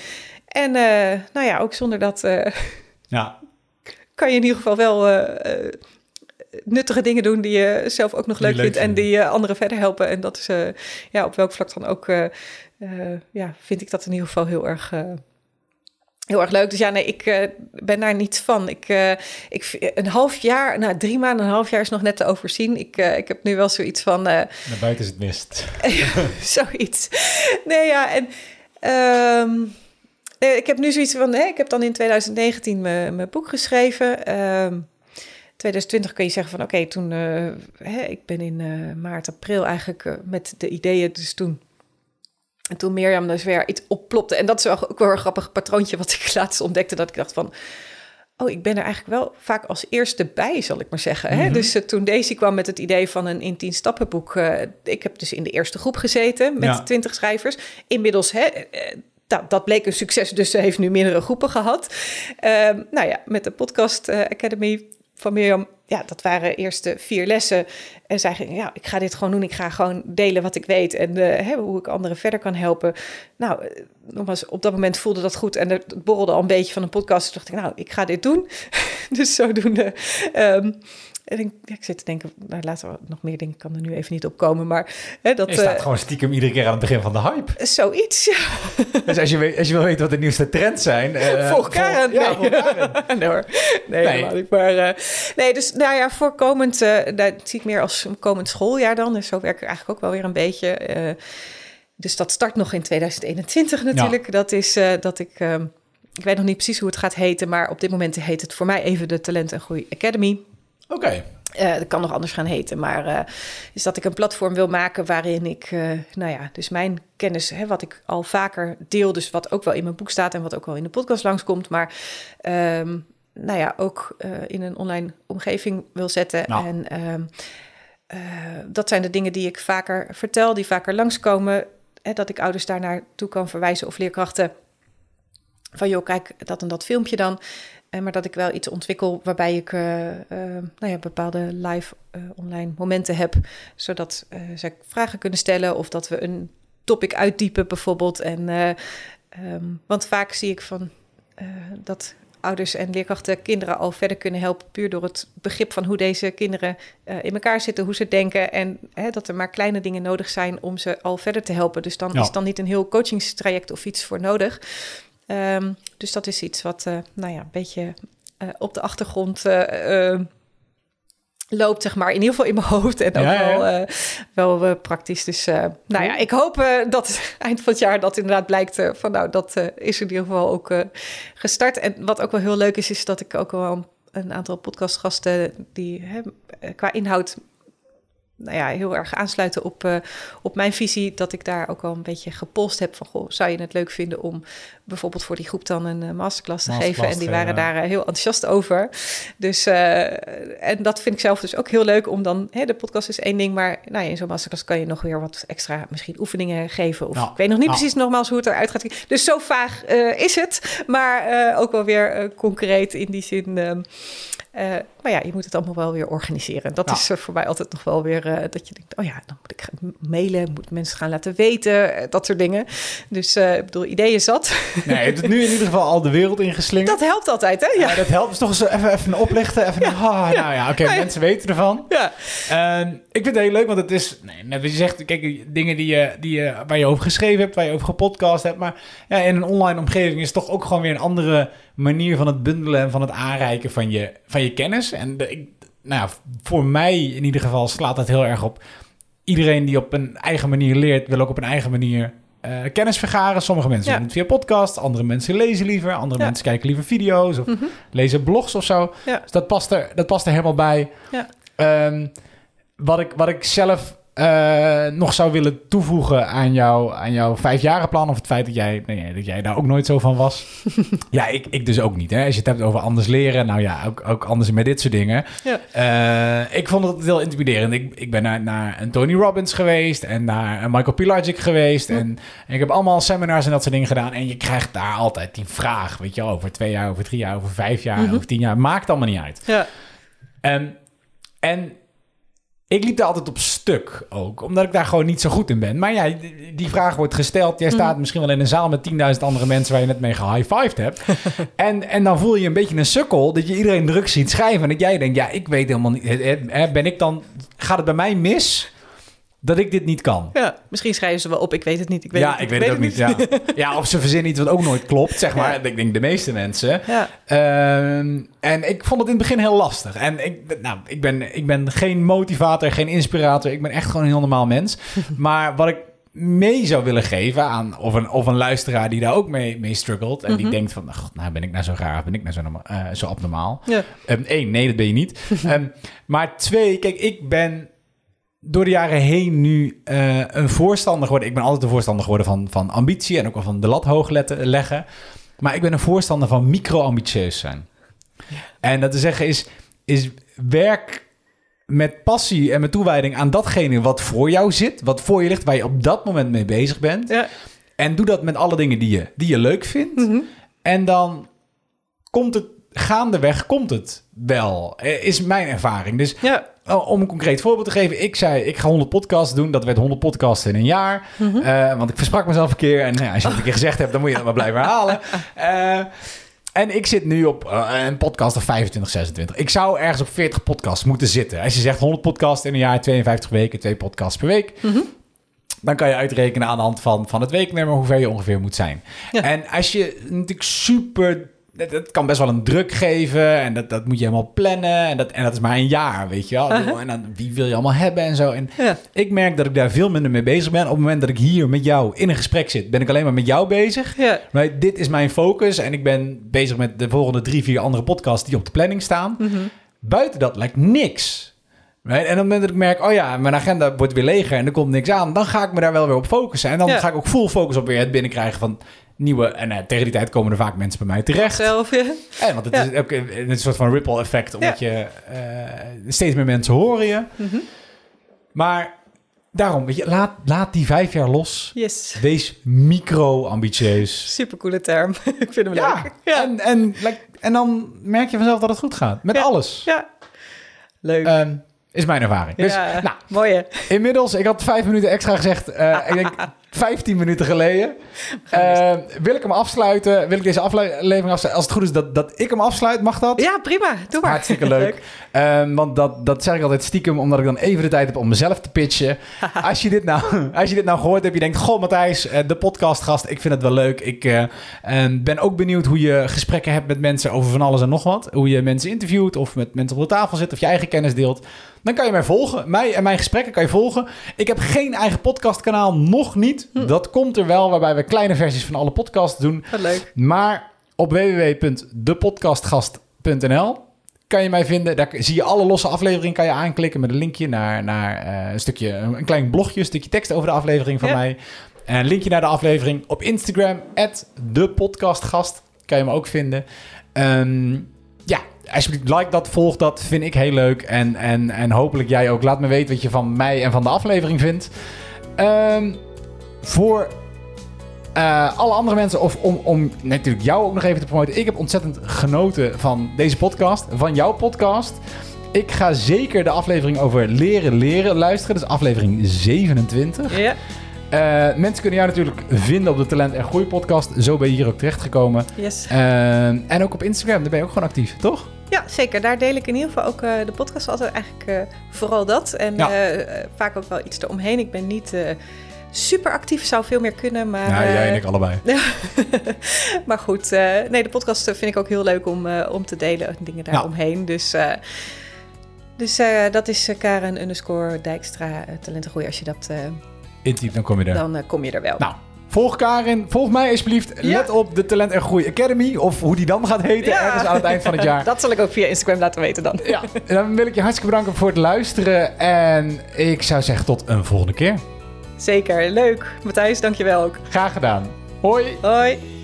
En eh, nou ja, ook zonder dat eh, Ja, kan je in ieder geval wel eh, nuttige dingen doen die je zelf ook nog leuk leuk vindt en die anderen verder helpen. En dat is ja, op welk vlak dan ook, ja, vind ik dat in ieder geval heel erg. Heel erg leuk. Dus ja, nee, ik eh, ben daar niets van. Ik, eh, ik, een half jaar, nou drie maanden, een half jaar is nog net te overzien. Ik, eh, ik heb nu wel zoiets van, naar buiten is het mist. Zoiets. Nee, ja, en ehm, nee, ik heb nu zoiets van, hè, ik heb dan in 2019 mijn, boek geschreven. Ehm 2020 kun je zeggen van, oké, toen, hè, ik ben in maart, april eigenlijk met de ideeën, dus toen. En toen Mirjam dus weer iets opplopte. En dat is ook wel een grappig patroontje wat ik laatst ontdekte. Dat ik dacht van, oh, ik ben er eigenlijk wel vaak als eerste bij, zal ik maar zeggen. Hè? Mhm. Dus eh, toen Daisy kwam met het idee van een in 10 stappenboek. eh, ik heb dus in de eerste groep gezeten met Ja. 20 schrijvers. Inmiddels, hè, eh, dat, dat bleek een succes, dus ze heeft nu meerdere groepen gehad. Ehm, nou ja, met de podcast Academy van Mirjam, ja, dat waren eerst de vier lessen. En zij ging, ja, ik ga dit gewoon doen. Ik ga gewoon delen wat ik weet en eh, hoe ik anderen verder kan helpen. Nou, eh, nogmaals, op dat moment voelde dat goed en het borrelde al een beetje van een podcast. Toen dacht ik, nou, ik ga dit doen. dus zodoende. ehm en ik, ja, ik zit te denken, nou, later nog meer dingen kan er nu even niet opkomen, maar hè, dat Je staat eh, gewoon stiekem iedere keer aan het begin van de hype. zoiets. Ja. Dus als je, weet, als je wil weten wat de nieuwste trends zijn... eh, Volg Karen. Ja, Nee. Karen. nee hoor. Nee, Nee. helemaal niet. Maar eh, nee, dus nou ja, voor komend, eh dat zie ik meer als komend schooljaar dan. Dus zo werk ik eigenlijk ook wel weer een beetje. dus dat start nog in 2021 natuurlijk. Dat is dat ik, eh, ik weet nog niet precies hoe het gaat heten, maar op dit moment heet het voor mij even de Talent en Groei Academy. Oké. Eh dat kan nog anders gaan heten, maar eh, is dat ik een platform wil maken waarin ik, eh, nou ja, dus mijn kennis, hè, wat ik al vaker deel, dus wat ook wel in mijn boek staat en wat ook wel in de podcast langskomt, maar ehm, nou ja, ook in een online omgeving wil zetten. Nou. En ehm, eh, dat zijn de dingen die ik vaker vertel, die vaker langskomen, hè, dat ik ouders daar naartoe kan verwijzen of leerkrachten. Van joh, kijk, dat en dat filmpje dan. Eh, maar dat ik wel iets ontwikkel waarbij ik eh, eh, nou ja, bepaalde live online momenten heb. Zodat zij vragen kunnen stellen of dat we een topic uitdiepen bijvoorbeeld. En, eh, ehm, want vaak zie ik van dat ouders en leerkrachten kinderen al verder kunnen helpen. Puur door het begrip van hoe deze kinderen in elkaar zitten, hoe ze denken. En hè, dat er maar kleine dingen nodig zijn om ze al verder te helpen. Dus dan Ja. is dan niet een heel coachingstraject of iets voor nodig. Ehm, dus dat is iets wat, eh, nou ja, een beetje eh, op de achtergrond eh, loopt, zeg maar. In ieder geval in mijn hoofd en ook Ja, ja, ja. wel, wel praktisch. Dus nou ja, ik hoop dat eind van het jaar dat inderdaad blijkt van, nou, dat is in ieder geval ook gestart. En wat ook wel heel leuk is, is dat ik ook wel een aantal podcastgasten die hè, qua inhoud nou ja, heel erg aansluiten op, eh, op mijn visie. Dat ik daar ook al een beetje gepolst heb van... Goh, zou je het leuk vinden om bijvoorbeeld voor die groep dan een eh, masterclass te Masterclass geven? En die waren daar eh, heel enthousiast over. Dus, en dat vind ik zelf dus ook heel leuk om dan... Hè, de podcast is één ding, maar nou ja, in zo'n masterclass kan je nog weer wat extra misschien oefeningen geven. Of ik weet nog niet precies nogmaals hoe het eruit gaat. Dus zo vaag is het, maar ook wel weer concreet in die zin... ehm, maar ja, je moet het allemaal wel weer organiseren. Dat is eh, voor mij altijd nog wel weer eh, dat je denkt, oh ja, dan moet ik mailen, moet mensen gaan laten weten, eh, dat soort dingen. Dus ik bedoel, ideeën zat. Nee, je hebt het nu in ieder geval al de wereld ingeslingerd. dat helpt altijd, hè? Ja, dat helpt. Dus toch eens even, even oplichten. Even een, ah, Nou ja, oké, mensen weten ervan. Ja. En ik vind het heel leuk, want het is, nee, net wat je zegt, kijk, dingen die je, die je, waar je over geschreven hebt, waar je over gepodcast hebt. Maar ja, in een online omgeving is het toch ook gewoon weer een andere manier van het bundelen en van het aanreiken van je, van je kennis. En de, ik, nou ja, voor mij in ieder geval slaat dat heel erg op. Iedereen die op een eigen manier leert, wil ook op een eigen manier eh, kennis vergaren. Sommige mensen Ja. doen het via podcast, andere mensen lezen liever, andere Ja. mensen kijken liever video's of Mhm. lezen blogs of zo. Ja. Dus dat past er, dat past er helemaal bij. Ja. Ehm, wat, ik, wat ik zelf eh, nog zou willen toevoegen aan, jou, aan jouw vijfjarenplan? Of het feit dat jij, nee, dat jij daar ook nooit zo van was? ja, ik, ik dus ook niet. Hè? Als je het hebt over anders leren, nou ja, ook, ook anders met dit soort dingen. Ja. Eh, ik vond het heel intimiderend. Ik, ik ben naar, naar een Tony Robbins geweest en naar een Michael Pilarczyk geweest. En, en ik heb allemaal seminars en dat soort dingen gedaan. En je krijgt daar altijd die vraag, weet je wel, over twee jaar, over drie jaar, over vijf jaar, over tien jaar. Maakt allemaal niet uit. Ja. En, en ik liep daar altijd op stuk ook, omdat ik daar gewoon niet zo goed in ben. Maar ja, die- vraag wordt gesteld. Jij staat misschien wel in een zaal met 10.000 andere mensen waar je net mee gehighfived hebt. en, en dan voel je een beetje een sukkel dat je iedereen druk ziet schrijven. En dat jij denkt, ja, ik weet helemaal niet. Ben ik dan, gaat het bij mij mis dat ik dit niet kan? ja, misschien schrijven ze wel op. Ik weet het niet. Ik weet ja, het ik niet, weet het ook niet. Ja. ja, of ze verzinnen iets wat ook nooit klopt, zeg maar. Ik denk de meeste mensen. Ja. Ehm, en ik vond het in het begin heel lastig. En ik, nou, ik, ben, ik ben geen motivator, geen inspirator. Ik ben echt gewoon een heel normaal mens. maar wat ik mee zou willen geven aan of een, of een luisteraar die daar ook mee, mee struggelt. En die denkt van, god, nou ben ik nou zo raar, ben ik nou zo, eh, zo abnormaal. Ja. Ehm, Eén, nee, dat ben je niet. Ehm, maar twee, kijk, ik ben door de jaren heen nu eh, een voorstander geworden. Ik ben altijd een voorstander geworden van, van ambitie en ook wel van de lat hoog letten- leggen. Maar ik ben een voorstander van micro-ambitieus zijn. En dat te zeggen is, is werk met passie en met toewijding aan datgene wat voor jou zit, wat voor je ligt, waar je op dat moment mee bezig bent. Ja. En doe dat met alle dingen die je, die je leuk vindt. Mhm. En dan komt het, gaandeweg komt het wel, eh, is mijn ervaring. Dus Ja. Oh, Om een concreet voorbeeld te geven. Ik zei, ik ga 100 podcasts doen. Dat werd 100 podcasts in een jaar. Mhm. Eh, want ik versprak mezelf een keer. En nou ja, als je het een keer gezegd hebt, dan moet je dat maar blijven herhalen. Eh, en ik zit nu op eh, een podcast of 25, 26. Ik zou ergens op 40 podcasts moeten zitten. Als je zegt 100 podcasts in een jaar, 52 weken, twee podcasts per week. Mhm. Dan kan je uitrekenen aan de hand van, van het weeknummer hoe ver je ongeveer moet zijn. Ja. En als je natuurlijk super... Dat, dat kan best wel een druk geven en dat, dat moet je helemaal plannen. En dat, en dat is maar een jaar, weet je wel. En dan, wie wil je allemaal hebben en zo. En Ja. ik merk dat ik daar veel minder mee bezig ben. Op het moment dat ik hier met jou in een gesprek zit, ben ik alleen maar met jou bezig. Ja. Maar dit is mijn focus en ik ben bezig met de volgende drie, vier andere podcasts die op de planning staan. Mhm. Buiten dat lijkt niks. Right? En op het moment dat ik merk, oh ja, mijn agenda wordt weer leger en er komt niks aan, dan ga ik me daar wel weer op focussen. En dan Ja. ga ik ook full focus op weer het binnenkrijgen van nieuwe. En eh, tegen die tijd komen er vaak mensen bij mij terecht. Zelf, ja. En, want het Ja. is ook een, een soort van ripple effect, omdat je eh, steeds meer mensen horen je. Mhm. Maar daarom, weet je, laat, laat die vijf jaar los. Yes. Wees micro-ambitieus. Supercoole term. ik vind hem Ja, leuk. Ja. En, en, like, en dan merk je vanzelf dat het goed gaat. Met Ja. alles. ja. Leuk. Ehm, is mijn ervaring. Dus ja. nou, Mooi hè? inmiddels, ik had vijf minuten extra gezegd. eh, ik denk 15 minuten geleden. Eh, wil ik hem afsluiten? Wil ik deze aflevering afsluiten? Als het goed is dat, dat ik hem afsluit, mag dat? Ja, prima. Doe maar. Hartstikke leuk. Ehm, want dat, dat zeg ik altijd stiekem, omdat ik dan even de tijd heb om mezelf te pitchen. als, je dit nou, als je dit nou gehoord hebt, je denkt... Goh, Matthijs, eh, de podcastgast, ik vind het wel leuk. Ik eh, ben ook benieuwd hoe je gesprekken hebt met mensen over van alles en nog wat. Hoe je mensen interviewt of met mensen op de tafel zit of je eigen kennis deelt. Dan kan je mij volgen. Mij en mijn gesprekken kan je volgen. Ik heb geen eigen podcastkanaal, nog niet. Dat komt er wel, waarbij we kleine versies van alle podcasts doen. Wat leuk. Maar op www.depodcastgast.nl kan je mij vinden. Daar zie je alle losse afleveringen. Kan je aanklikken met een linkje naar, naar eh, een stukje, een klein blogje, een stukje tekst over de aflevering van Ja. mij. En een linkje naar de aflevering op Instagram, @depodcastgast kan je me ook vinden. Ehm, ja, alsjeblieft, like dat, volg dat, vind ik heel leuk. En, en, en hopelijk jij ook. Laat me weten wat je van mij en van de aflevering vindt. Ehm, voor eh, alle andere mensen, of om, om natuurlijk jou ook nog even te promoten. Ik heb ontzettend genoten van deze podcast, van jouw podcast. Ik ga zeker de aflevering over leren leren luisteren. Dat is aflevering 27. Ja. Eh, mensen kunnen jou natuurlijk vinden op de Talent en Groei podcast. Zo ben je hier ook terechtgekomen. Yes. Eh, en ook op Instagram, daar ben je ook gewoon actief, toch? Ja, zeker. Daar deel ik in ieder geval ook de podcast altijd eigenlijk vooral dat. En Ja. vaak ook wel iets eromheen. Ik ben niet super actief, zou veel meer kunnen. Maar, ja, jij en eh, ik allebei. maar goed, eh, nee, de podcast eh, vind ik ook heel leuk om, om te delen. Dingen daaromheen. Dus, eh, dus eh, dat is eh, Karen underscore Dijkstra uh, Talentengroei. Als je dat, Intyp, dan kom je er. dan kom je er wel. Nou, Volg Karin, volg mij alsjeblieft. Ja. Let op de Talent en Groei Academy, of hoe die dan gaat heten, Ja. ergens aan het eind van het jaar. Dat zal ik ook via Instagram laten weten dan. Ja, en dan wil ik je hartstikke bedanken voor het luisteren. En ik zou zeggen tot een volgende keer. Zeker, leuk. Matthijs, dankjewel ook. Graag gedaan. Hoi! Hoi.